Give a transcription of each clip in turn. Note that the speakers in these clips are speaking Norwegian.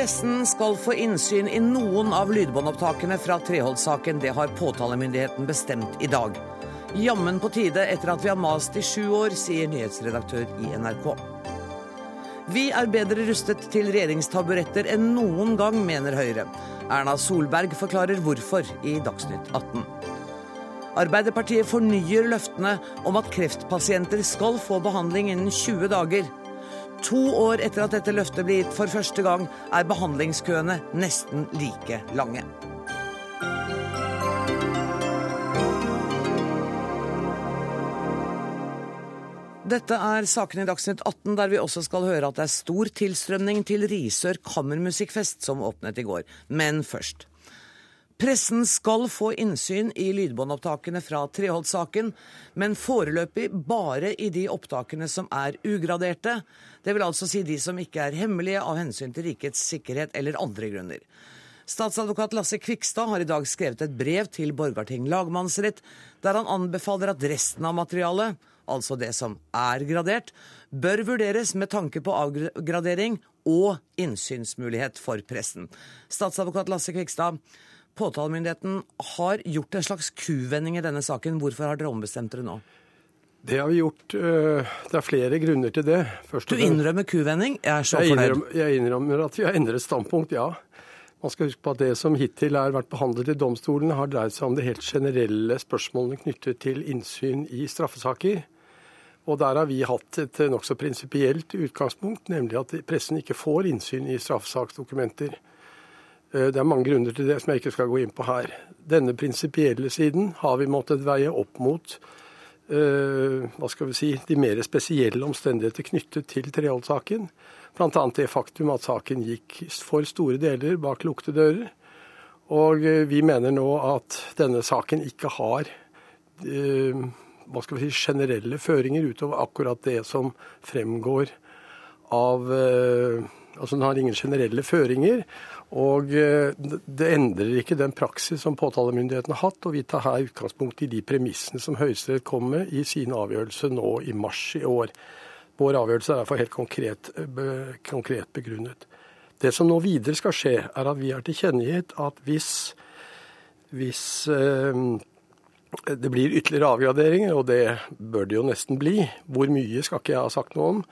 Pressen skal få innsyn i noen av lydbåndopptakene fra Treholt-saken. Det har påtalemyndigheten bestemt i dag. Jammen på tide etter at vi har mast i sju år, sier nyhetsredaktør i NRK. Vi er bedre rustet til regjeringstaburetter enn noen gang, mener Høyre. Erna Solberg forklarer hvorfor i Dagsnytt 18. Arbeiderpartiet fornyer løftene om at kreftpasienter skal få behandling innen 20 dager. To år etter at dette løftet ble gitt for første gang, er behandlingskøene nesten like lange. Dette er sakene i Dagsnytt 18, der vi også skal høre at det er stor tilstrømning til Risør kammermusikkfest, som åpnet i går. Men først. Pressen skal få innsyn i lydbåndopptakene fra Treholt-saken, men foreløpig bare i de opptakene som er ugraderte. Det vil altså si de som ikke er hemmelige av hensyn til rikets sikkerhet eller andre grunner. Statsadvokat Lasse Kvikstad har i dag skrevet et brev til Borgarting lagmannsrett, der han anbefaler at resten av materialet, altså det som er gradert, bør vurderes med tanke på avgradering og innsynsmulighet for pressen. Statsadvokat Lasse Kvikstad, påtalemyndigheten har gjort en slags kuvending i denne saken. Hvorfor har dere ombestemt dere nå? Det har vi gjort. øh, Det er flere grunner til det. Først Du innrømmer kuvending? Jeg er så jeg fornøyd. innrømmer, jeg innrømmer at vi har endret standpunkt, ja. Man skal huske på at det som hittil har vært behandlet i domstolen, har dreid seg om de helt generelle spørsmålene knyttet til innsyn i straffesaker. Og der har vi hatt et nokså prinsipielt utgangspunkt, nemlig at pressen ikke får innsyn i straffesaksdokumenter. Eh, Det er mange grunner til det som jeg ikke skal gå inn på her. Denne prinsipielle siden har vi måttet veie opp mot eh, hva skal vi si, de mer spesielle omstendigheter knyttet til Treholt-saken. Bl.a. det faktum at saken gikk for store deler bak lukkede dører. Og eh, vi mener nå at denne saken ikke har hva skal vi si, generelle føringer utover akkurat det som fremgår av Altså den har ingen generelle føringer. Og eh, det endrer ikke den praksis som påtalemyndigheten har hatt, og vi tar her utgangspunkt i de premissene som Høyesterett kom med i sin avgjørelse nå i mars i år. Vår avgjørelse er derfor helt konkret, be, konkret begrunnet. Det som nå videre skal skje, er at vi har tilkjennegitt at hvis, hvis eh, det blir ytterligere avgraderinger, og det bør det jo nesten bli, hvor mye skal ikke jeg ha sagt noe om,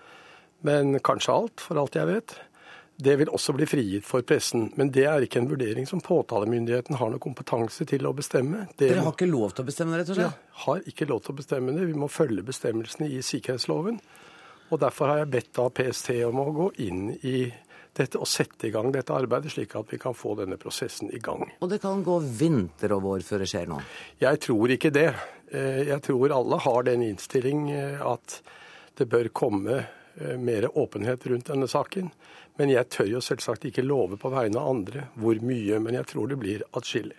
men kanskje alt, for alt jeg vet. Det vil også bli frigitt for pressen, men det er ikke en vurdering som påtalemyndigheten har noe kompetanse til å bestemme. Det Dere har ikke lov til å bestemme det, rett og ja, slett? har ikke lov til å bestemme det. Vi må følge bestemmelsene i sikkerhetsloven. Og Derfor har jeg bedt da PST om å gå inn i dette og sette i gang dette arbeidet, slik at vi kan få denne prosessen i gang. Og det kan gå vinter og vår før det skjer noe. Jeg tror ikke det. Eh, Jeg tror alle har den innstilling eh, at det bør komme eh, mer åpenhet rundt denne saken. Men jeg tør jo selvsagt ikke love på vegne av andre hvor mye, men jeg tror det blir atskillig.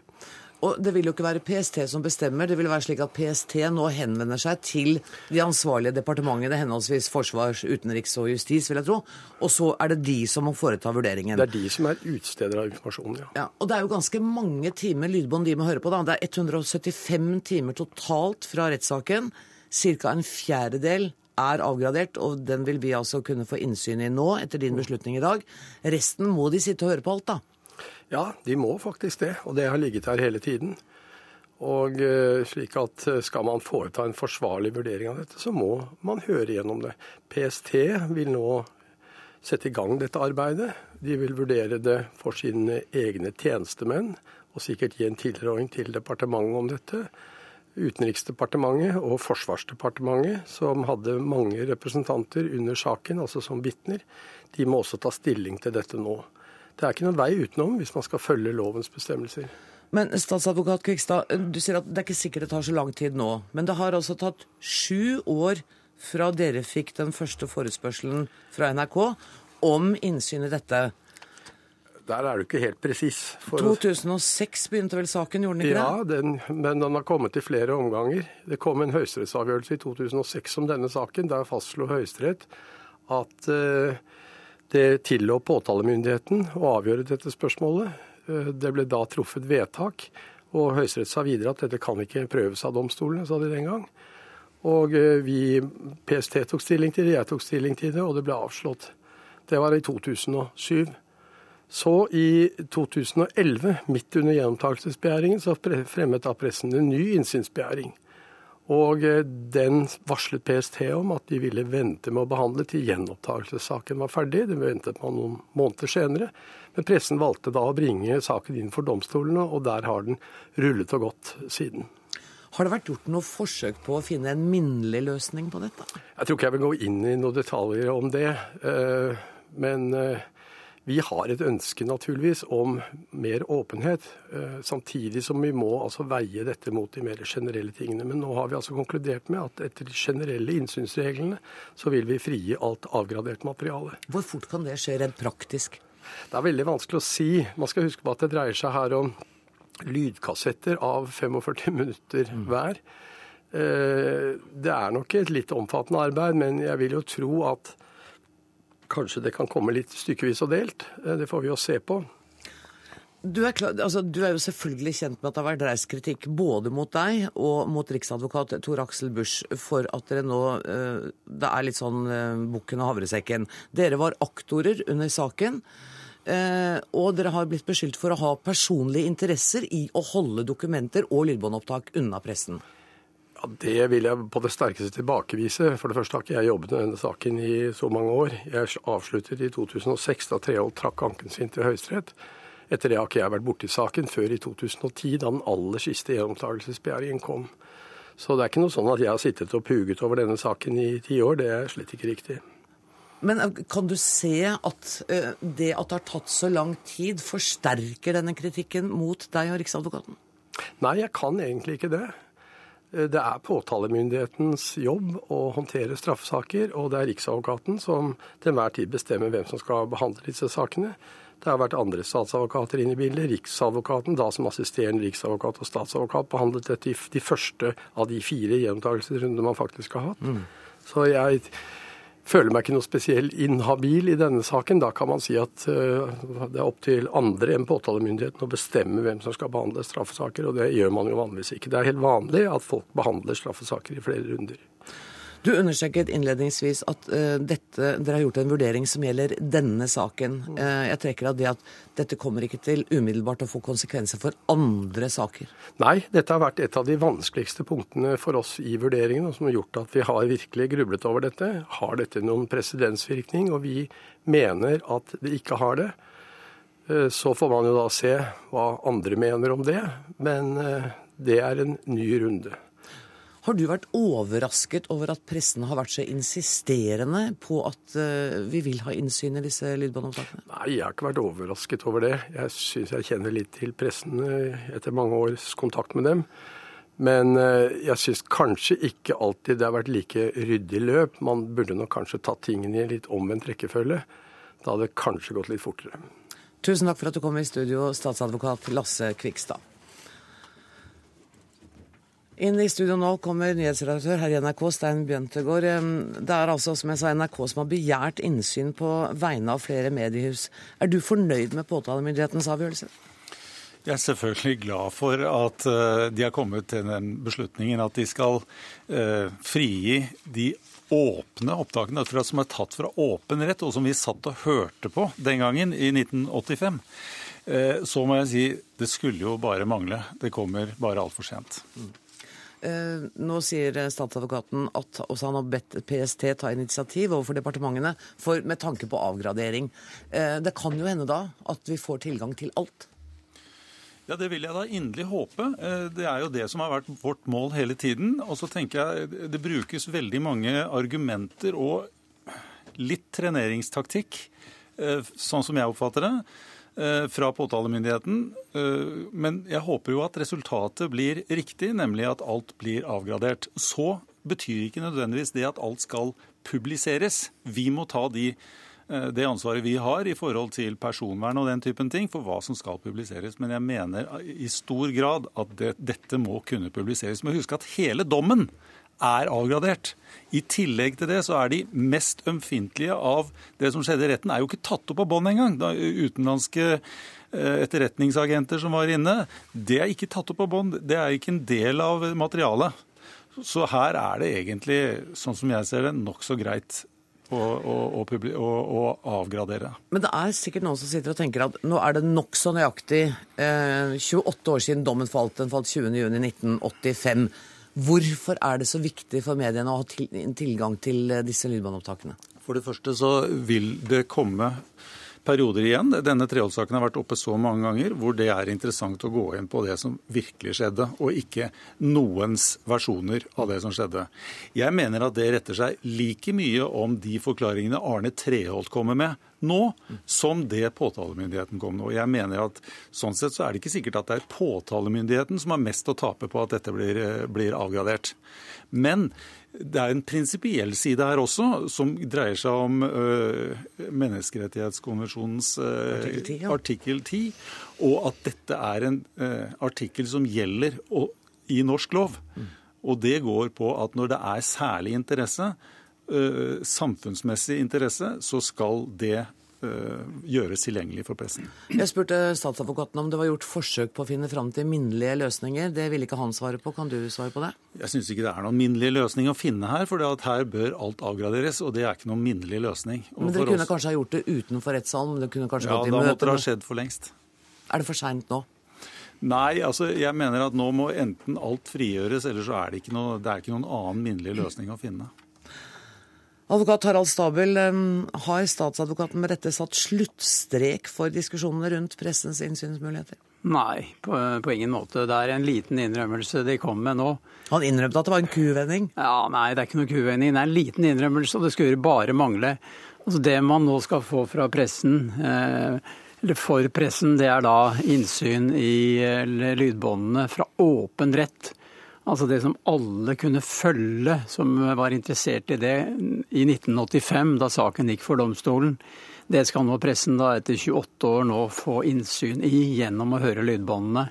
Og det vil jo ikke være PST som bestemmer. Det vil være slik at PST nå henvender seg til de ansvarlige departementene, henholdsvis forsvars, utenriks og justis, vil jeg tro. Og så er det de som må foreta vurderingen. Det er de som er utsteder av informasjonen, ja. Ja, og det er jo ganske mange timer lydbånd de må høre på. da. Det er 175 timer totalt fra rettssaken. Ca. en fjerdedel er avgradert, og den vil vi altså kunne få innsyn i nå, etter din beslutning i dag. Resten må de sitte og høre på alt, da. Ja, de må faktisk det, og det har ligget her hele tiden. Og eh, slik at eh, skal man foreta en forsvarlig vurdering av dette, så må man høre gjennom det. PST vil nå sette i gang dette arbeidet. De vil vurdere det for sine egne tjenestemenn, og sikkert gi en tilråding til departementet om dette. Utenriksdepartementet og Forsvarsdepartementet, som hadde mange representanter under saken, altså som vitner, de må også ta stilling til dette nå. Det er ikke noen vei utenom hvis man skal følge lovens bestemmelser. Men statsadvokat Kvikstad, du sier at det er ikke sikkert det tar så lang tid nå. Men det har altså tatt sju år fra dere fikk den første forespørselen fra NRK om innsyn i dette. Der er du ikke helt presis. for 2006 begynte vel saken, gjorde den ikke Ja, det? Ja, men den har kommet i flere omganger. Det kom en høyesterettsavgjørelse i 2006 om denne saken. Der fastslo Høyesterett at eh, det tillå påtalemyndigheten å avgjøre dette spørsmålet. Eh, det ble da truffet vedtak, og Høyesterett sa videre at dette kan ikke prøves av domstolene, sa de den gang. Og eh, vi, PST tok stilling til det, jeg tok stilling til det, og det ble avslått. Det var i 2007. Så i 2011, midt under gjenopptakelsesbegjæringen, så fremmet da pressen en ny innsynsbegjæring. Og eh, den varslet PST om at de ville vente med å behandle til gjenopptakelsessaken var ferdig. Det ventet man noen måneder senere. Men pressen valgte da å bringe saken inn for domstolene, og der har den rullet og gått siden. Har det vært gjort noe forsøk på å finne en minnelig løsning på dette? Jeg tror ikke jeg vil gå inn i noen detaljer om det. Eh, men eh, vi har et ønske naturligvis om mer åpenhet, eh, samtidig som vi må altså veie dette mot de mer generelle tingene. Men nå har vi altså konkludert med at etter de generelle innsynsreglene så vil vi frigi alt avgradert materiale. Hvor fort kan det skje rent praktisk? Det er veldig vanskelig å si. Man skal huske på at det dreier seg her om lydkassetter av 45 minutter hver. Eh, det er nok et litt omfattende arbeid, men jeg vil jo tro at kanskje det kan komme litt stykkevis og delt. Eh, det får vi jo se på. Du er, klar, altså, du er, jo selvfølgelig kjent med at det har vært reist kritikk både mot deg og mot riksadvokat Tor Aksel Busch for at dere nå uh, Det er litt sånn uh, bukken og havresekken. Dere var aktorer under saken. Eh, og dere har blitt beskyldt for å ha personlige interesser i å holde dokumenter og lydbåndopptak unna pressen. Ja, Det vil jeg på det sterkeste tilbakevise. For det første har ikke jeg jobbet med denne saken i så mange år. Jeg avsluttet i 2006, da Treholt trakk anken sin til Høyesterett. Etter det har ikke jeg vært borti saken før i 2010, da den aller siste gjenopptakelsesbegjæringen kom. Så det er ikke noe sånn at jeg har sittet og puget over denne saken i ti år. Det er slett ikke riktig. Men eh, kan du se at uh, det at det har tatt så lang tid, forsterker denne kritikken mot deg og Riksadvokaten? Nei, jeg kan egentlig ikke det. Eh, det er påtalemyndighetens jobb å håndtere straffesaker, og det er Riksadvokaten som til enhver tid bestemmer hvem som skal behandle disse sakene. Det har vært andre statsadvokater inne i bildet. Riksadvokaten, da som assisterende riksadvokat og statsadvokat, behandlet dette i de første av de fire gjenopptakelsesrundene man faktisk har hatt. Mm. Så jeg føler meg ikke noe spesiell inhabil i denne saken. Da kan man si at uh, det er opp til andre enn påtalemyndigheten å bestemme hvem som skal behandle straffesaker, og det gjør man jo vanligvis ikke. Det er helt vanlig at folk behandler straffesaker i flere runder. Du understreket innledningsvis at uh, dette, dere har gjort en vurdering som gjelder denne saken. Uh, jeg trekker av det at dette kommer ikke til umiddelbart å få konsekvenser for andre saker? Nei, dette har vært et av de vanskeligste punktene for oss i vurderingen, og som har gjort at vi har virkelig grublet over dette. Har dette noen presedensvirkning? Og vi mener at det ikke har det. Uh, så får man jo da se hva andre mener om det, men det er en ny runde. Har du vært overrasket over at pressen har vært så insisterende på at uh, vi vil ha innsyn i disse lydbåndopptakene? Nei, jeg har ikke vært overrasket over det. Jeg syns jeg kjenner litt til pressen uh, etter mange års kontakt med dem. Men uh, jeg syns kanskje ikke alltid det har vært like ryddig løp. Man burde nok kanskje tatt tingene i litt omvendt rekkefølge. Da hadde det kanskje gått litt fortere. Tusen takk for at du kom i studio, statsadvokat Lasse Kvikstad. Inn i studio nå kommer nyhetsredaktør her i NRK, Stein Bjøntegård. Det er altså, som jeg sa, NRK som har begjært innsyn på vegne av flere mediehus. Er du fornøyd med påtalemyndighetens avgjørelse? Jeg er selvfølgelig glad for at eh, de har kommet til den beslutningen at de skal uh, frigi de åpne opptakene som er tatt fra åpen rett, og som vi satt og hørte på den gangen, i 1985. Uh, så må jeg si det skulle jo bare mangle. Det kommer bare altfor sent. Mm. Eh, nå sier statsadvokaten at også han har bedt PST ta initiativ overfor departementene for, med tanke på avgradering. Eh, det kan jo hende da at vi får tilgang til alt? Ja, Det vil jeg da inderlig håpe. Eh, det er jo det som har vært vårt mål hele tiden. Og så tenker jeg det brukes veldig mange argumenter og litt treneringstaktikk, sånn som jeg oppfatter det Eh, fra påtalemyndigheten. Eh, men jeg håper jo at resultatet blir riktig, nemlig at alt blir avgradert. Så betyr ikke nødvendigvis det at alt skal publiseres. Vi må ta de, eh, det ansvaret vi har i forhold til personvern og den typen ting for hva som skal publiseres. Men jeg mener i stor grad at det, dette må kunne publiseres. Men husk at hele dommen er avgradert. I tillegg til det så er de mest ømfintlige av det som skjedde i retten, er jo ikke tatt opp av bånd engang. Utenlandske eh, etterretningsagenter som var inne, det er ikke tatt opp av bånd. Det er ikke en del av materialet. Så her er det egentlig, sånn som jeg ser det, nokså greit å, avgradere. Men det er sikkert noen som sitter og tenker at nå er det nokså nøyaktig eh, 28 år siden dommen falt. Den falt 20.6.1985. Hvorfor er det så viktig for mediene å ha til, tilgang til eh, disse lydbåndopptakene? For det første så vil det komme perioder igjen. Denne treholdssaken har vært oppe så mange ganger hvor det er interessant å gå inn på det som virkelig skjedde, og ikke noens versjoner av det som skjedde. Jeg mener at det retter seg like mye om de forklaringene Arne Treholt kommer med nå, som det påtalemyndigheten kom nå. Jeg mener at Sånn sett så er det ikke sikkert at det er påtalemyndigheten som har mest å tape på at dette blir, blir avgradert. Men det er en prinsipiell side her også, som dreier seg om ø, menneskerettighetskonvensjonens ø, artikkel, 10, ja. artikkel 10, og at dette er en ø, artikkel som gjelder og, i norsk lov. Mm. Og det går på at når det er særlig interesse, samfunnsmessig interesse, så skal det Eh, gjøres tilgjengelig for pressen. Jeg spurte statsadvokaten om det var gjort forsøk på å finne fram til minnelige løsninger. Det ville ikke han svare på. Kan du svare på det? Jeg syns ikke det er noen minnelig løsning å finne her. For her bør alt avgraderes, og det er ikke noen minnelig løsning. Og men dere kunne oss... kanskje ha gjort det utenfor rettssalen? Det kunne kanskje ja, gått i møte? Ja, da måtte det ha skjedd for lengst. Er det for seint nå? Nei, altså jeg mener at nå må enten alt frigjøres, eller så er det ikke, noe, det er ikke noen annen minnelig løsning å finne. Advokat Harald Stabel, har statsadvokaten med dette satt sluttstrek for diskusjonene rundt pressens innsynsmuligheter? Nei, på, på, ingen måte. Det er en liten innrømmelse de kom med nå. Han innrømte at det var en kuvending? Ja, Nei, det er ikke noen kuvending. Det er en liten innrømmelse, og det skulle bare mangle. Altså, det man nå skal få fra pressen, eh, eller for pressen, det er da innsyn i lydbåndene fra åpen rett. Altså det som alle kunne følge som var interessert i det i 1985, da saken gikk for domstolen. Det skal nå pressen da etter 28 år nå få innsyn i gjennom å høre lydbåndene.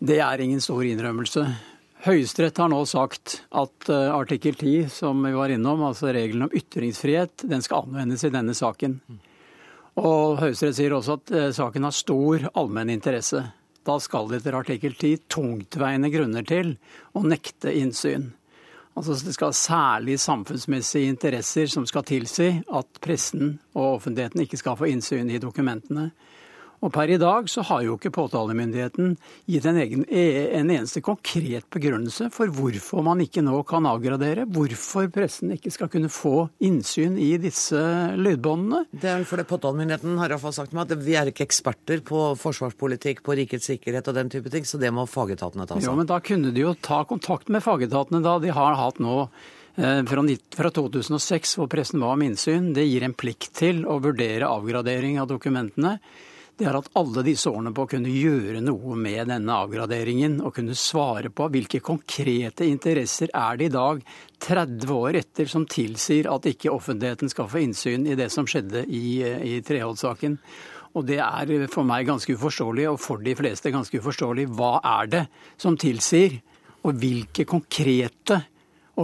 Det er ingen stor innrømmelse. Høyesterett har nå sagt at eh, artikkel 10, som vi var innom, altså regelen om ytringsfrihet, den skal anvendes i denne saken. Og Høyesterett sier også at eh, saken har stor allmenn interesse. Da skal det etter artikkel 10 tungtveiende grunner til å nekte innsyn. Altså Det skal særlig samfunnsmessige interesser som skal tilsi at pressen og offentligheten ikke skal få innsyn i dokumentene. Og per i dag så har jo ikke påtalemyndigheten gitt en, egen, en, eneste konkret begrunnelse for hvorfor man ikke nå kan avgradere, hvorfor pressen ikke skal kunne få innsyn i disse lydbåndene. Det er fordi påtalemyndigheten har iallfall sagt meg at vi er ikke eksperter på forsvarspolitikk, på rikets sikkerhet og den type ting, så det må fagetatene ta seg av. Ja, men da kunne de jo ta kontakt med fagetatene da. De har hatt nå eh, fra 2006, hvor pressen var om innsyn, det gir en plikt til å vurdere avgradering av dokumentene det er at alle disse årene på å kunne gjøre noe med denne avgraderingen og kunne svare på hvilke konkrete interesser er det i dag, 30 år etter, som tilsier at ikke offentligheten skal få innsyn i det som skjedde i, i Treholt-saken. Og det er for meg ganske uforståelig, og for de fleste ganske uforståelig. Hva er det som tilsier, og hvilke konkrete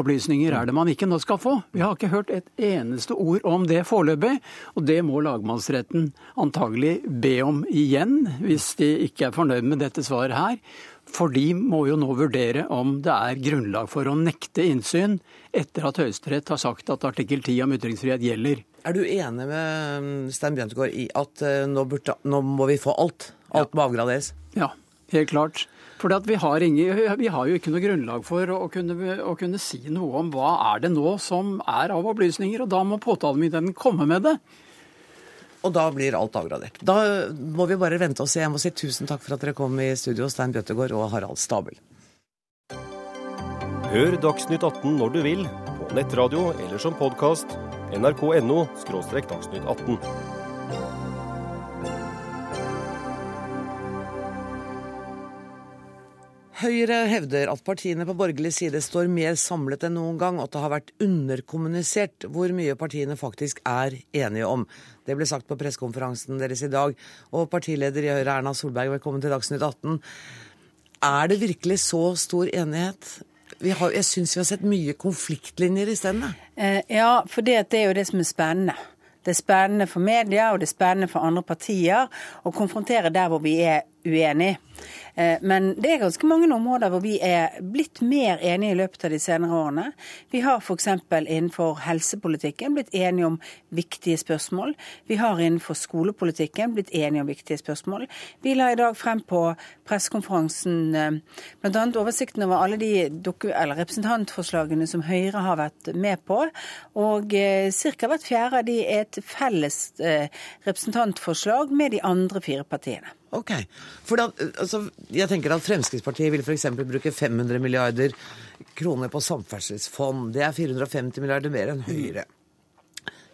opplysninger er det man ikke nå skal få? Vi har ikke hørt et eneste ord om det foreløpig, og det må lagmannsretten antagelig be om igjen, hvis de ikke er fornøyd med dette svaret her. For de må jo nå vurdere om det er grunnlag for å nekte innsyn etter at Høyesterett har sagt at artikkel 10 om ytringsfrihet gjelder. Er du enig med um, Stein Bjørntegård i at uh, nå, burde, nå, må vi få alt? Alt ja. må avgraderes? Ja, helt klart. For vi, vi, har jo ikke noe grunnlag for å kunne, å kunne, si noe om hva er det nå som er av opplysninger, og da må påtalemyndigheten komme med det. Og da blir alt avgradert. Da må vi bare vente og se. Jeg må si tusen takk for at dere kom i studio, Stein Bjøttegård og Harald Stabel. Hør Dagsnytt 18 når du vil, på nettradio eller som podkast. nrk.no – dagsnytt 18. Høyre hevder at partiene på borgerlig side står mer samlet enn noen gang, og at det har vært underkommunisert hvor mye partiene faktisk er enige om. Det ble sagt på pressekonferansen deres i dag. Og partileder i Høyre, Erna Solberg, velkommen til Dagsnytt 18. Er det virkelig så stor enighet? Har, jeg syns vi har sett mye konfliktlinjer isteden. Eh, ja, for det, er jo det som er spennende. Det er spennende for media og det er spennende for andre partier å konfrontere der hvor vi er uenige. Eh, Men det er ganske mange områder hvor vi er blitt mer enige i løpet av de senere årene. Vi har f.eks. innenfor helsepolitikken blitt enige om viktige spørsmål. Vi har innenfor skolepolitikken blitt enige om viktige spørsmål. Vi la i dag frem på pressekonferansen bl.a. oversikten over alle de representantforslagene som Høyre har vært med på. Og ca. hvert fjerde av de er et felles eh, representantforslag med de andre fire partiene. Ok. For da, altså, jeg tenker at Fremskrittspartiet vil f.eks. bruke 500 milliarder kroner på samferdselsfond. Det er 450 milliarder mer enn Høyre.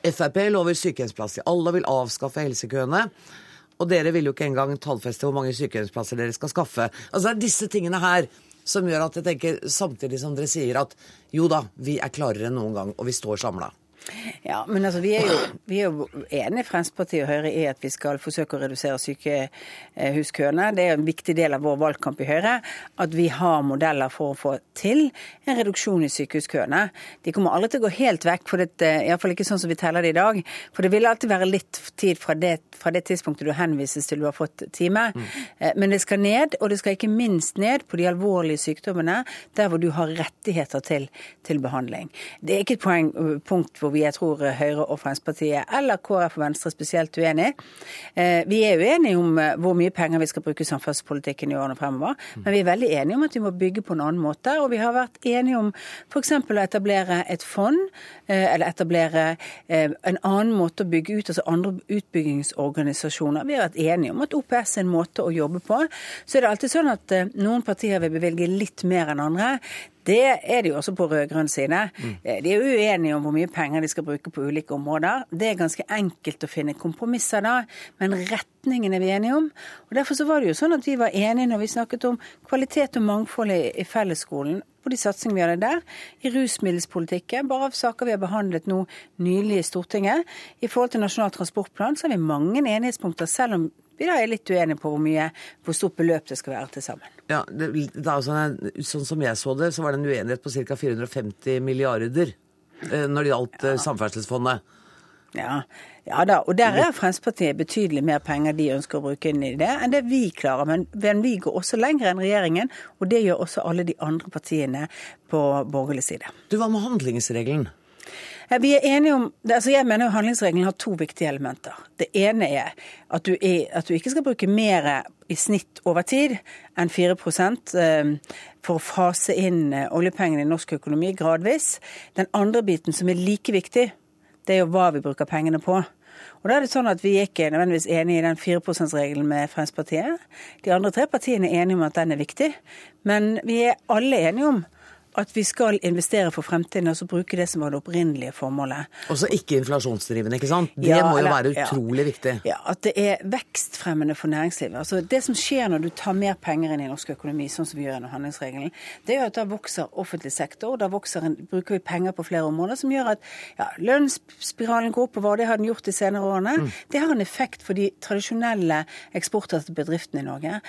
Frp lover sykehjemsplass til alle vil avskaffe helsekøene. Og dere vil jo ikke engang tallfeste hvor mange sykehjemsplasser dere skal skaffe. Altså Det er disse tingene her som gjør at jeg tenker, samtidig som dere sier at jo da, vi er klarere enn noen gang, og vi står samla. Ja, men altså, vi er jo, vi er jo enige, Fremskrittspartiet og Høyre, i at vi skal forsøke å redusere sykehuskøene. Det er en viktig del av vår valgkamp i Høyre at vi har modeller for å få til en reduksjon i sykehuskøene. De kommer aldri til å gå helt vekk, for det, iallfall ikke sånn som vi teller det i dag. For det vil alltid være litt tid fra det, fra det tidspunktet du henvises til du har fått time. Mm. Men det skal ned, og det skal ikke minst ned på de alvorlige sykdommene, der hvor du har rettigheter til, til behandling. Det er ikke et poeng, punkt hvor vi jeg tror Høyre og Fremskrittspartiet, eller KrF og Venstre spesielt uenige. Vi er uenige om hvor mye penger vi skal bruke i samferdselspolitikken i årene fremover, men vi er veldig enige om at vi må bygge på en annen måte. Og vi har vært enige om f.eks. å etablere et fond, eller etablere en annen måte å bygge ut, altså andre utbyggingsorganisasjoner. Vi har vært enige om at OPS er en måte å jobbe på. Så er det alltid sånn at noen partier vil bevilge litt mer enn andre. Det er de jo også på rød-grønn side. Mm. De er uenige om hvor mye penger de skal bruke på ulike områder. Det er ganske enkelt å finne kompromisser da, men retningen er vi enige om. Og Derfor så var det jo sånn at vi var enige når vi snakket om kvalitet og mangfold i, i fellesskolen på de satsingene vi hadde der. I rusmiddelspolitikken, bare av saker vi har behandlet nå nylig i Stortinget. I forhold til Nasjonal transportplan så har vi mange enighetspunkter, selv om vi da er litt uenige på hvor mye, hvor stort beløp det skal være til sammen. Ja, det, det sånn, sånn som jeg så det, så var det en uenighet på ca. 450 milliarder eh, når det gjaldt ja. Samferdselsfondet. Ja. ja, da, og der er Fremskrittspartiet betydelig mer penger de ønsker å bruke inn i det, enn det vi klarer. Men, men vi går også lenger enn regjeringen, og det gjør også alle de andre partiene på borgerlig side. Du, Hva med handlingsregelen? Vi er enige om, altså Jeg mener jo handlingsregelen har to viktige elementer. Det ene er at du, er, at du ikke skal bruke mer i snitt over tid enn 4 eh, for å fase inn eh, oljepengene i norsk økonomi gradvis. Den andre biten som er like viktig, det er jo hva vi bruker pengene på. Og da er det sånn at Vi er ikke nødvendigvis enige i den 4 %-regelen med Fremskrittspartiet. De andre tre partiene er enige om at den er viktig. Men vi er alle enige om at vi skal investere for fremtiden altså bruke det som var det opprinnelige formålet. Også ikke inflasjonsdrivende, ikke sant? Det ja, må jo være utrolig ja, viktig. Ja, at det er vekstfremmende for næringslivet. Altså Det som skjer når du tar mer penger inn i norsk økonomi, sånn som vi gjør gjennom handlingsregelen, det er jo at da vokser offentlig sektor, da en, bruker vi penger på flere områder, som gjør at ja, lønnsspiralen går oppover, det har den gjort de senere årene. Mm. Det har en effekt for de tradisjonelle eksportrettede bedriftene i Norge.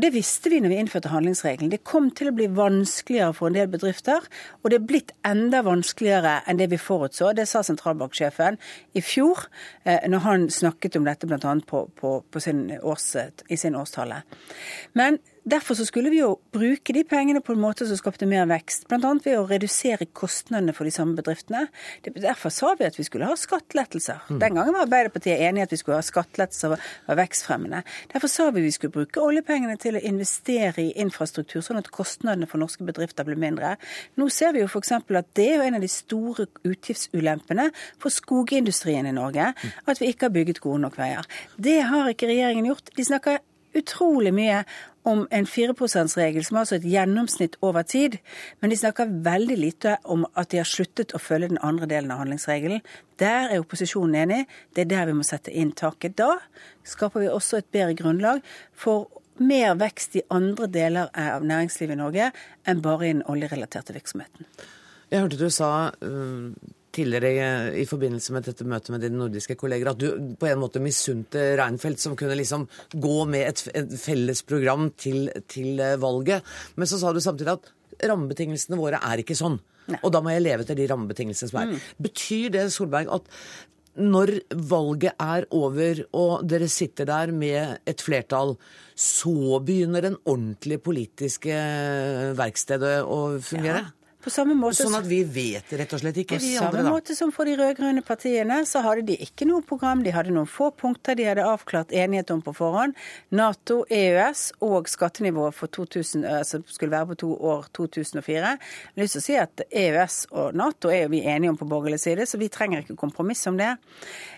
Det visste vi når vi innførte handlingsregelen. Det kom til å bli vanskeligere for en del bedrifter, og det er blitt enda vanskeligere enn det vi forutså. Det sa sentralbanksjefen i fjor, eh, når han snakket om dette bl.a. På, på, på i sin årstale. Men Derfor så skulle vi jo bruke de pengene på en måte som skapte mer vekst, bl.a. ved å redusere kostnadene for de samme bedriftene. Derfor sa vi at vi skulle ha skattelettelser. Mm. Den gangen var Arbeiderpartiet enig i at vi skulle ha skattelettelser var vekstfremmende. Derfor sa vi vi skulle bruke oljepengene til å investere i infrastruktur, sånn at kostnadene for norske bedrifter ble mindre. Nå ser vi jo f.eks. at det er en av de store utgiftsulempene for skogindustrien i Norge, mm. at vi ikke har bygget gode nok veier. Det har ikke regjeringen gjort. De snakker utrolig mye om en 4 %-regel, som altså et gjennomsnitt over tid. Men de snakker veldig lite om at de har sluttet å følge den andre delen av handlingsregelen. Der er opposisjonen enig. Det er der vi må sette inn taket. Da skaper vi også et bedre grunnlag for mer vekst i andre deler av næringslivet i Norge enn bare i den oljerelaterte virksomheten. Jeg hørte du sa uh tidligere i forbindelse med dette møtet med dine nordiske kolleger, at du på en måte misunte Reinfeldt, som kunne liksom gå med et, et felles program til, til, eh, valget. Men så sa du samtidig at rammebetingelsene våre er ikke sånn. Nei. Og da må jeg leve etter de rammebetingelsene som er. Mm. Betyr det, Solberg, at når valget er over og dere sitter der med et flertall, så begynner den ordentlige politiske verkstedet å fungere? Ja. På samme måte, sånn at vi vet rett og slett ikke, på samme andre, måte som for de rød-grønne partiene, så hadde de ikke noe program. De hadde noen få punkter de hadde avklart enighet om på forhånd. Nato, EØS og skattenivået for 2000, som skulle være på to år 2004. Jeg har lyst til å si at EØS og Nato er jo vi enige om på borgerlig side, så vi trenger ikke kompromiss om det.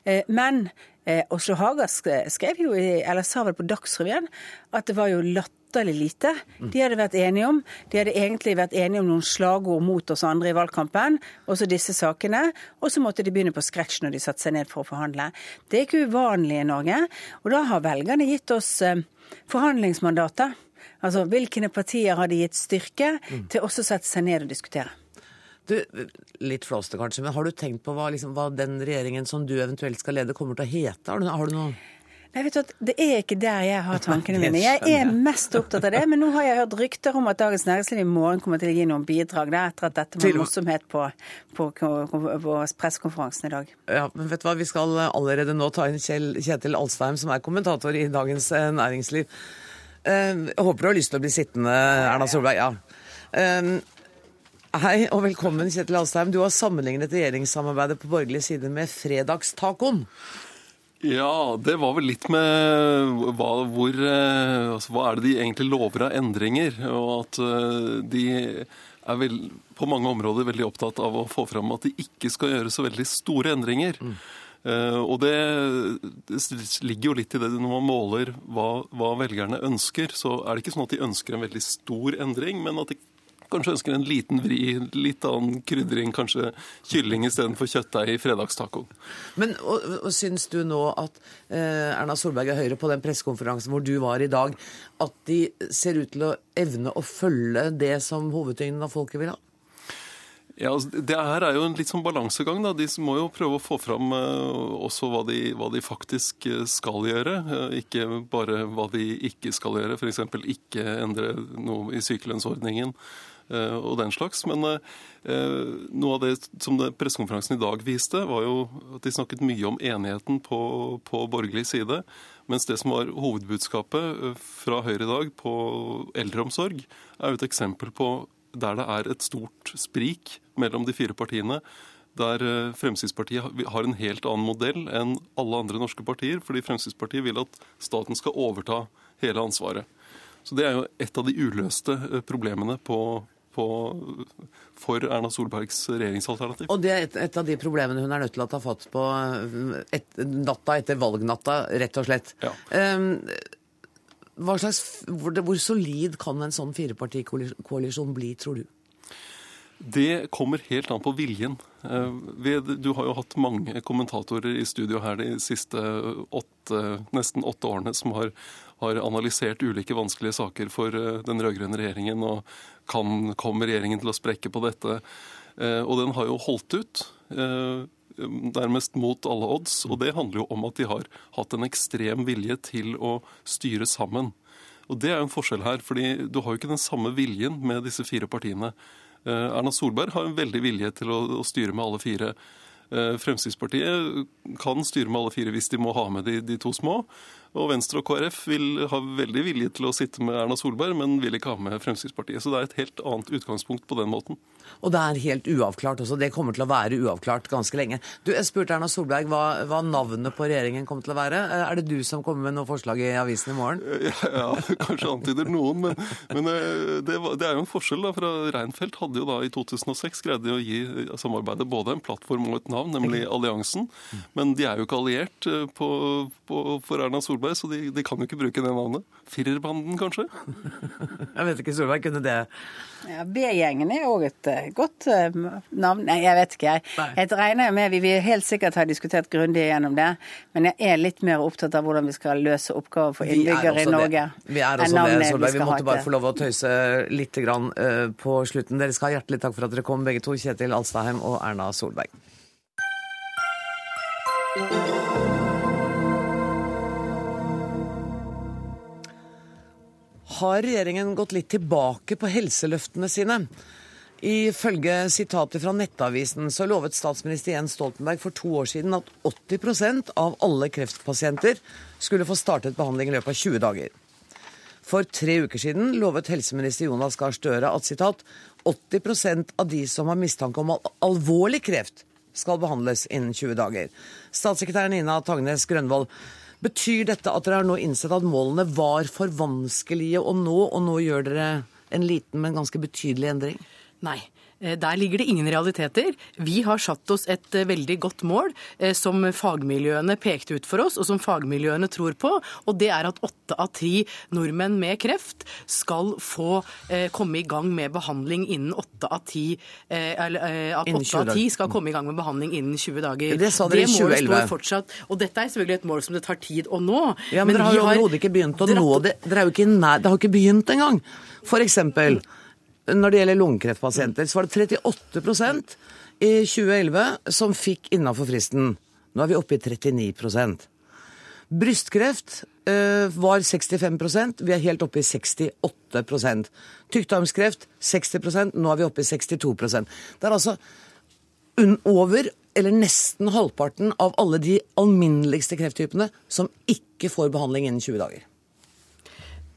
Eh, men eh, Oslo Haga skrev jo, eller sa vel på Dagsrevyen, at det var jo latterlig lite de hadde vært enige om. De hadde egentlig vært enige om noen slagord mot oss andre i valgkampen, også disse sakene. Og så måtte de begynne på scratch når de satte seg ned for å forhandle. Det er ikke uvanlig i Norge. Og da har velgerne gitt oss eh, forhandlingsmandatet. Altså hvilke partier har de gitt styrke til også å sette seg ned og diskutere. Du, litt flåste kanskje, men har du tenkt på hva, liksom, hva den regjeringen som du eventuelt skal lede, kommer til å hete? Har du, har du noe Nei, vet du at Det er ikke der jeg har tankene mine. Jeg er mest opptatt av det. Men nå har jeg hørt rykter om at Dagens Næringsliv i morgen kommer til å gi noen bidrag der, etter at dette var morsomhet på, på, på pressekonferansen i dag. Ja, men vet du hva, Vi skal allerede nå ta inn Kjell, Kjetil Alstheim, som er kommentator i Dagens eh, Næringsliv. Uh, jeg håper du har lyst til å bli sittende, Erna Solberg. Ja. Uh, Hei og velkommen, Kjetil Alstheim. Du har sammenlignet regjeringssamarbeidet på borgerlig side med fredagstacoen. Ja, det var vel litt med hva, hvor, altså, hva er det de egentlig lover av endringer. Og at de er vel, på mange områder veldig opptatt av å få fram at de ikke skal gjøre så veldig store endringer. Mm. Uh, og det, det, ligger jo litt i det når man måler hva, hva, velgerne ønsker. Så er det ikke sånn at de ønsker en veldig stor endring, men at de kanskje ønsker en liten vri, litt annen krydring, kanskje kylling istedenfor kjøttdeig i fredagstacoen. Men og, og, syns du nå at eh, Erna Solberg og Høyre på den pressekonferansen hvor du var i dag, at de ser ut til å evne å følge det som hovedtyngden av folket vil ha? Ja, altså, Det her er jo en litt sånn balansegang. da. De må jo prøve å få fram uh, også hva de, hva de, faktisk skal gjøre, uh, ikke bare hva de ikke skal gjøre. F.eks. ikke endre noe i sykelønnsordningen. Eh, og den slags. Men eh, noe av det som pressekonferansen i dag viste, var jo at de snakket mye om enigheten på, på borgerlig side. Mens det som var hovedbudskapet eh, fra Høyre i dag på eldreomsorg, er jo et eksempel på der det er et stort sprik mellom de fire partiene. Der Fremskrittspartiet har en helt annen modell enn alle andre norske partier. Fordi Fremskrittspartiet vil at staten skal overta hele ansvaret. Så Det er jo et av de uløste problemene på, på, for Erna Solbergs regjeringsalternativ. Og det er et, et, av de problemene hun er nødt til å ta fatt på et, natta etter valgnatta, rett og slett. Ja. Um, slags, hvor, hvor solid kan en sånn firepartikoalisjon bli, tror du? Det kommer helt an på viljen. Du har jo hatt mange kommentatorer i studio her de siste åtte, nesten åtte årene som har, har analysert ulike vanskelige saker for den rød-grønne regjeringen. og kan, kommer regjeringen til å sprekke på dette? Eh, og den har jo holdt ut. Eh, nærmest mot alle odds. Og det handler jo om at de har hatt en ekstrem vilje til å styre sammen. Og det er jo en forskjell her, fordi du har jo ikke den samme viljen med disse fire partiene. Eh, Erna Solberg har en veldig vilje til å styre med alle fire. Fremskrittspartiet kan styre med alle fire hvis de må ha med de, de to små. Og Venstre og KrF vil ha veldig vilje til å sitte med Erna Solberg, men vil ikke ha med Fremskrittspartiet. Så det er et helt annet utgangspunkt på den måten. Og det er helt uavklart også. Det kommer til å være uavklart ganske lenge. Du, Jeg spurte Erna Solberg hva, hva navnet på regjeringen kommer til å være. Er det du som kommer med noe forslag i avisen i morgen? Ja, ja kanskje antyder noen. Men, men eh, det, var, det, er jo en forskjell. da, fra Reinfeldt hadde jo da i 2006 greide å gi samarbeidet både en plattform og et navn, nemlig Alliansen. Men de er jo ikke alliert eh, på, på, for Erna Solberg Solberg, så de, de, kan jo ikke bruke det navnet. Firerbanden, kanskje? jeg vet ikke, Solberg kunne det. Ja, B-gjengen er òg et uh, godt uh, navn. Nei, jeg vet ikke, jeg. Nei. Jeg regner med vi vil helt sikkert ha diskutert grundig gjennom det, men jeg er litt mer opptatt av hvordan vi skal løse oppgaver for innbyggere i Norge. Det. Vi er også det, Solberg. Vi, vi måtte bare få lov å tøyse litt grann, uh, på slutten. Dere skal ha hjertelig takk for at dere kom, begge to. Kjetil Alstaheim og Erna Solberg. Har regjeringen gått litt tilbake på helseløftene sine? Ifølge sitater fra Nettavisen så lovet statsminister Jens Stoltenberg for to år siden at 80% av alle kreftpasienter skulle få startet behandling i løpet av 20 dager. For tre uker siden lovet helseminister Jonas Gahr Støre at citat, 80% av de som har mistanke om alvorlig kreft, skal behandles innen 20 dager. Statssekretær Nina Tagnes Grønvold, betyr dette at dere har nå innsett at målene var for vanskelige å nå, og nå gjør dere en liten, men ganske betydelig endring? Nei. Eh, der ligger det ingen realiteter. Vi har satt oss et eh, veldig godt mål eh, som fagmiljøene pekte ut for oss, og som fagmiljøene tror på. Og det er at åtte av ti nordmenn med kreft skal få komme i gang med behandling innen åtte av ti Eller at åtte av ti skal komme i gang med behandling innen 20 dager. Det sa dere i 2011. står fortsatt. Og dette er selvfølgelig et mål som det tar tid å nå. Ja, Men, men dere har jo overhodet ikke begynt å nå det. Dere er jo ikke nær, det har ikke begynt engang. For eksempel når det gjelder lungekreftpasienter, så var det 38% i 2011 som fikk innafor fristen. Nå er vi oppe i 39% Brystkreft øh, var 65% vi er helt oppe i 68% Tykktarmskreft 60% nå er vi oppe i 62% Det er altså over, eller nesten halvparten av alle de alminneligste krefttypene som ikke får behandling innen 20 dager.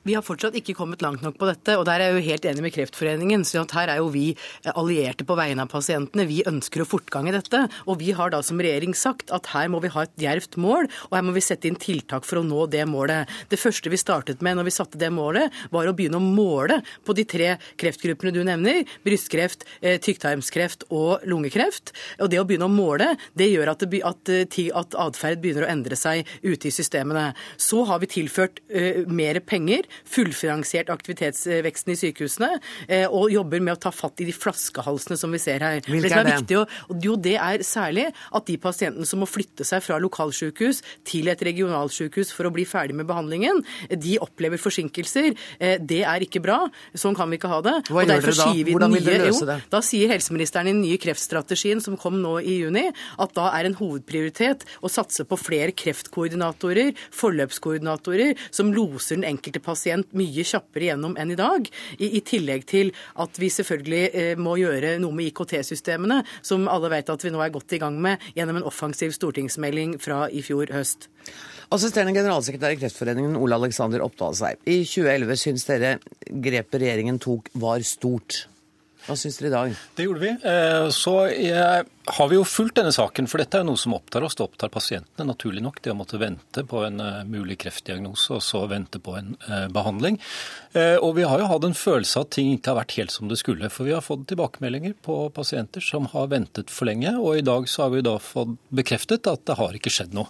Vi har fortsatt ikke kommet langt nok på dette, og der er jeg jo helt enig med Kreftforeningen. så Her er jo vi allierte på vegne av pasientene. Vi ønsker å fortgang i dette. Og vi har da som regjering sagt at her må vi ha et djervt mål, og her må vi sette inn tiltak for å nå det målet. Det første vi startet med når vi satte det målet, var å begynne å måle på de tre kreftgruppene du nevner. Brystkreft, eh, tykktarmskreft og lungekreft. Og det å begynne å måle, det gjør at, det, at, eh, at atferd begynner å endre seg ute i systemene. Så har vi tilført uh, mer penger fullfinansiert aktivitetsveksten i sykehusene, eh, og jobber med å ta fatt i de flaskehalsene som vi ser her. Hvilke er, er det? og jo, det er særlig at de pasientene som må flytte seg fra lokalsykehus til et regionalsykehus for å bli ferdig med behandlingen, de opplever forsinkelser. Eh, det er ikke bra. Sånn kan vi ikke ha det. Hva gjør dere da? Hvordan vil dere løse det? Jo, da sier helseministeren i den nye kreftstrategien som kom nå i juni, at da er en hovedprioritet å satse på flere kreftkoordinatorer, forløpskoordinatorer, som loser den enkelte pasient pasient mye kjappere gjennom enn i dag. I, i tillegg til at vi selvfølgelig eh, må gjøre noe med IKT-systemene, som alle vet at vi nå er godt i gang med gjennom en offensiv stortingsmelding fra i fjor høst. Assisterende generalsekretær i Kreftforeningen Ole Alexander Oppdal seg. I 2011 syns dere grepet regjeringen tok var stort. Hva syns dere i dag? Det gjorde vi. Eh, så har vi jo fulgt denne saken, for dette er jo noe som opptar oss. Det opptar pasientene, naturlig nok. Det å måtte vente på en eh, mulig kreftdiagnose og så vente på en eh, behandling. Og vi har jo hatt en følelse av at ting ikke har vært helt som det skulle. For vi har fått tilbakemeldinger på pasienter som har ventet for lenge, og i dag så har vi da fått bekreftet at det har ikke skjedd noe.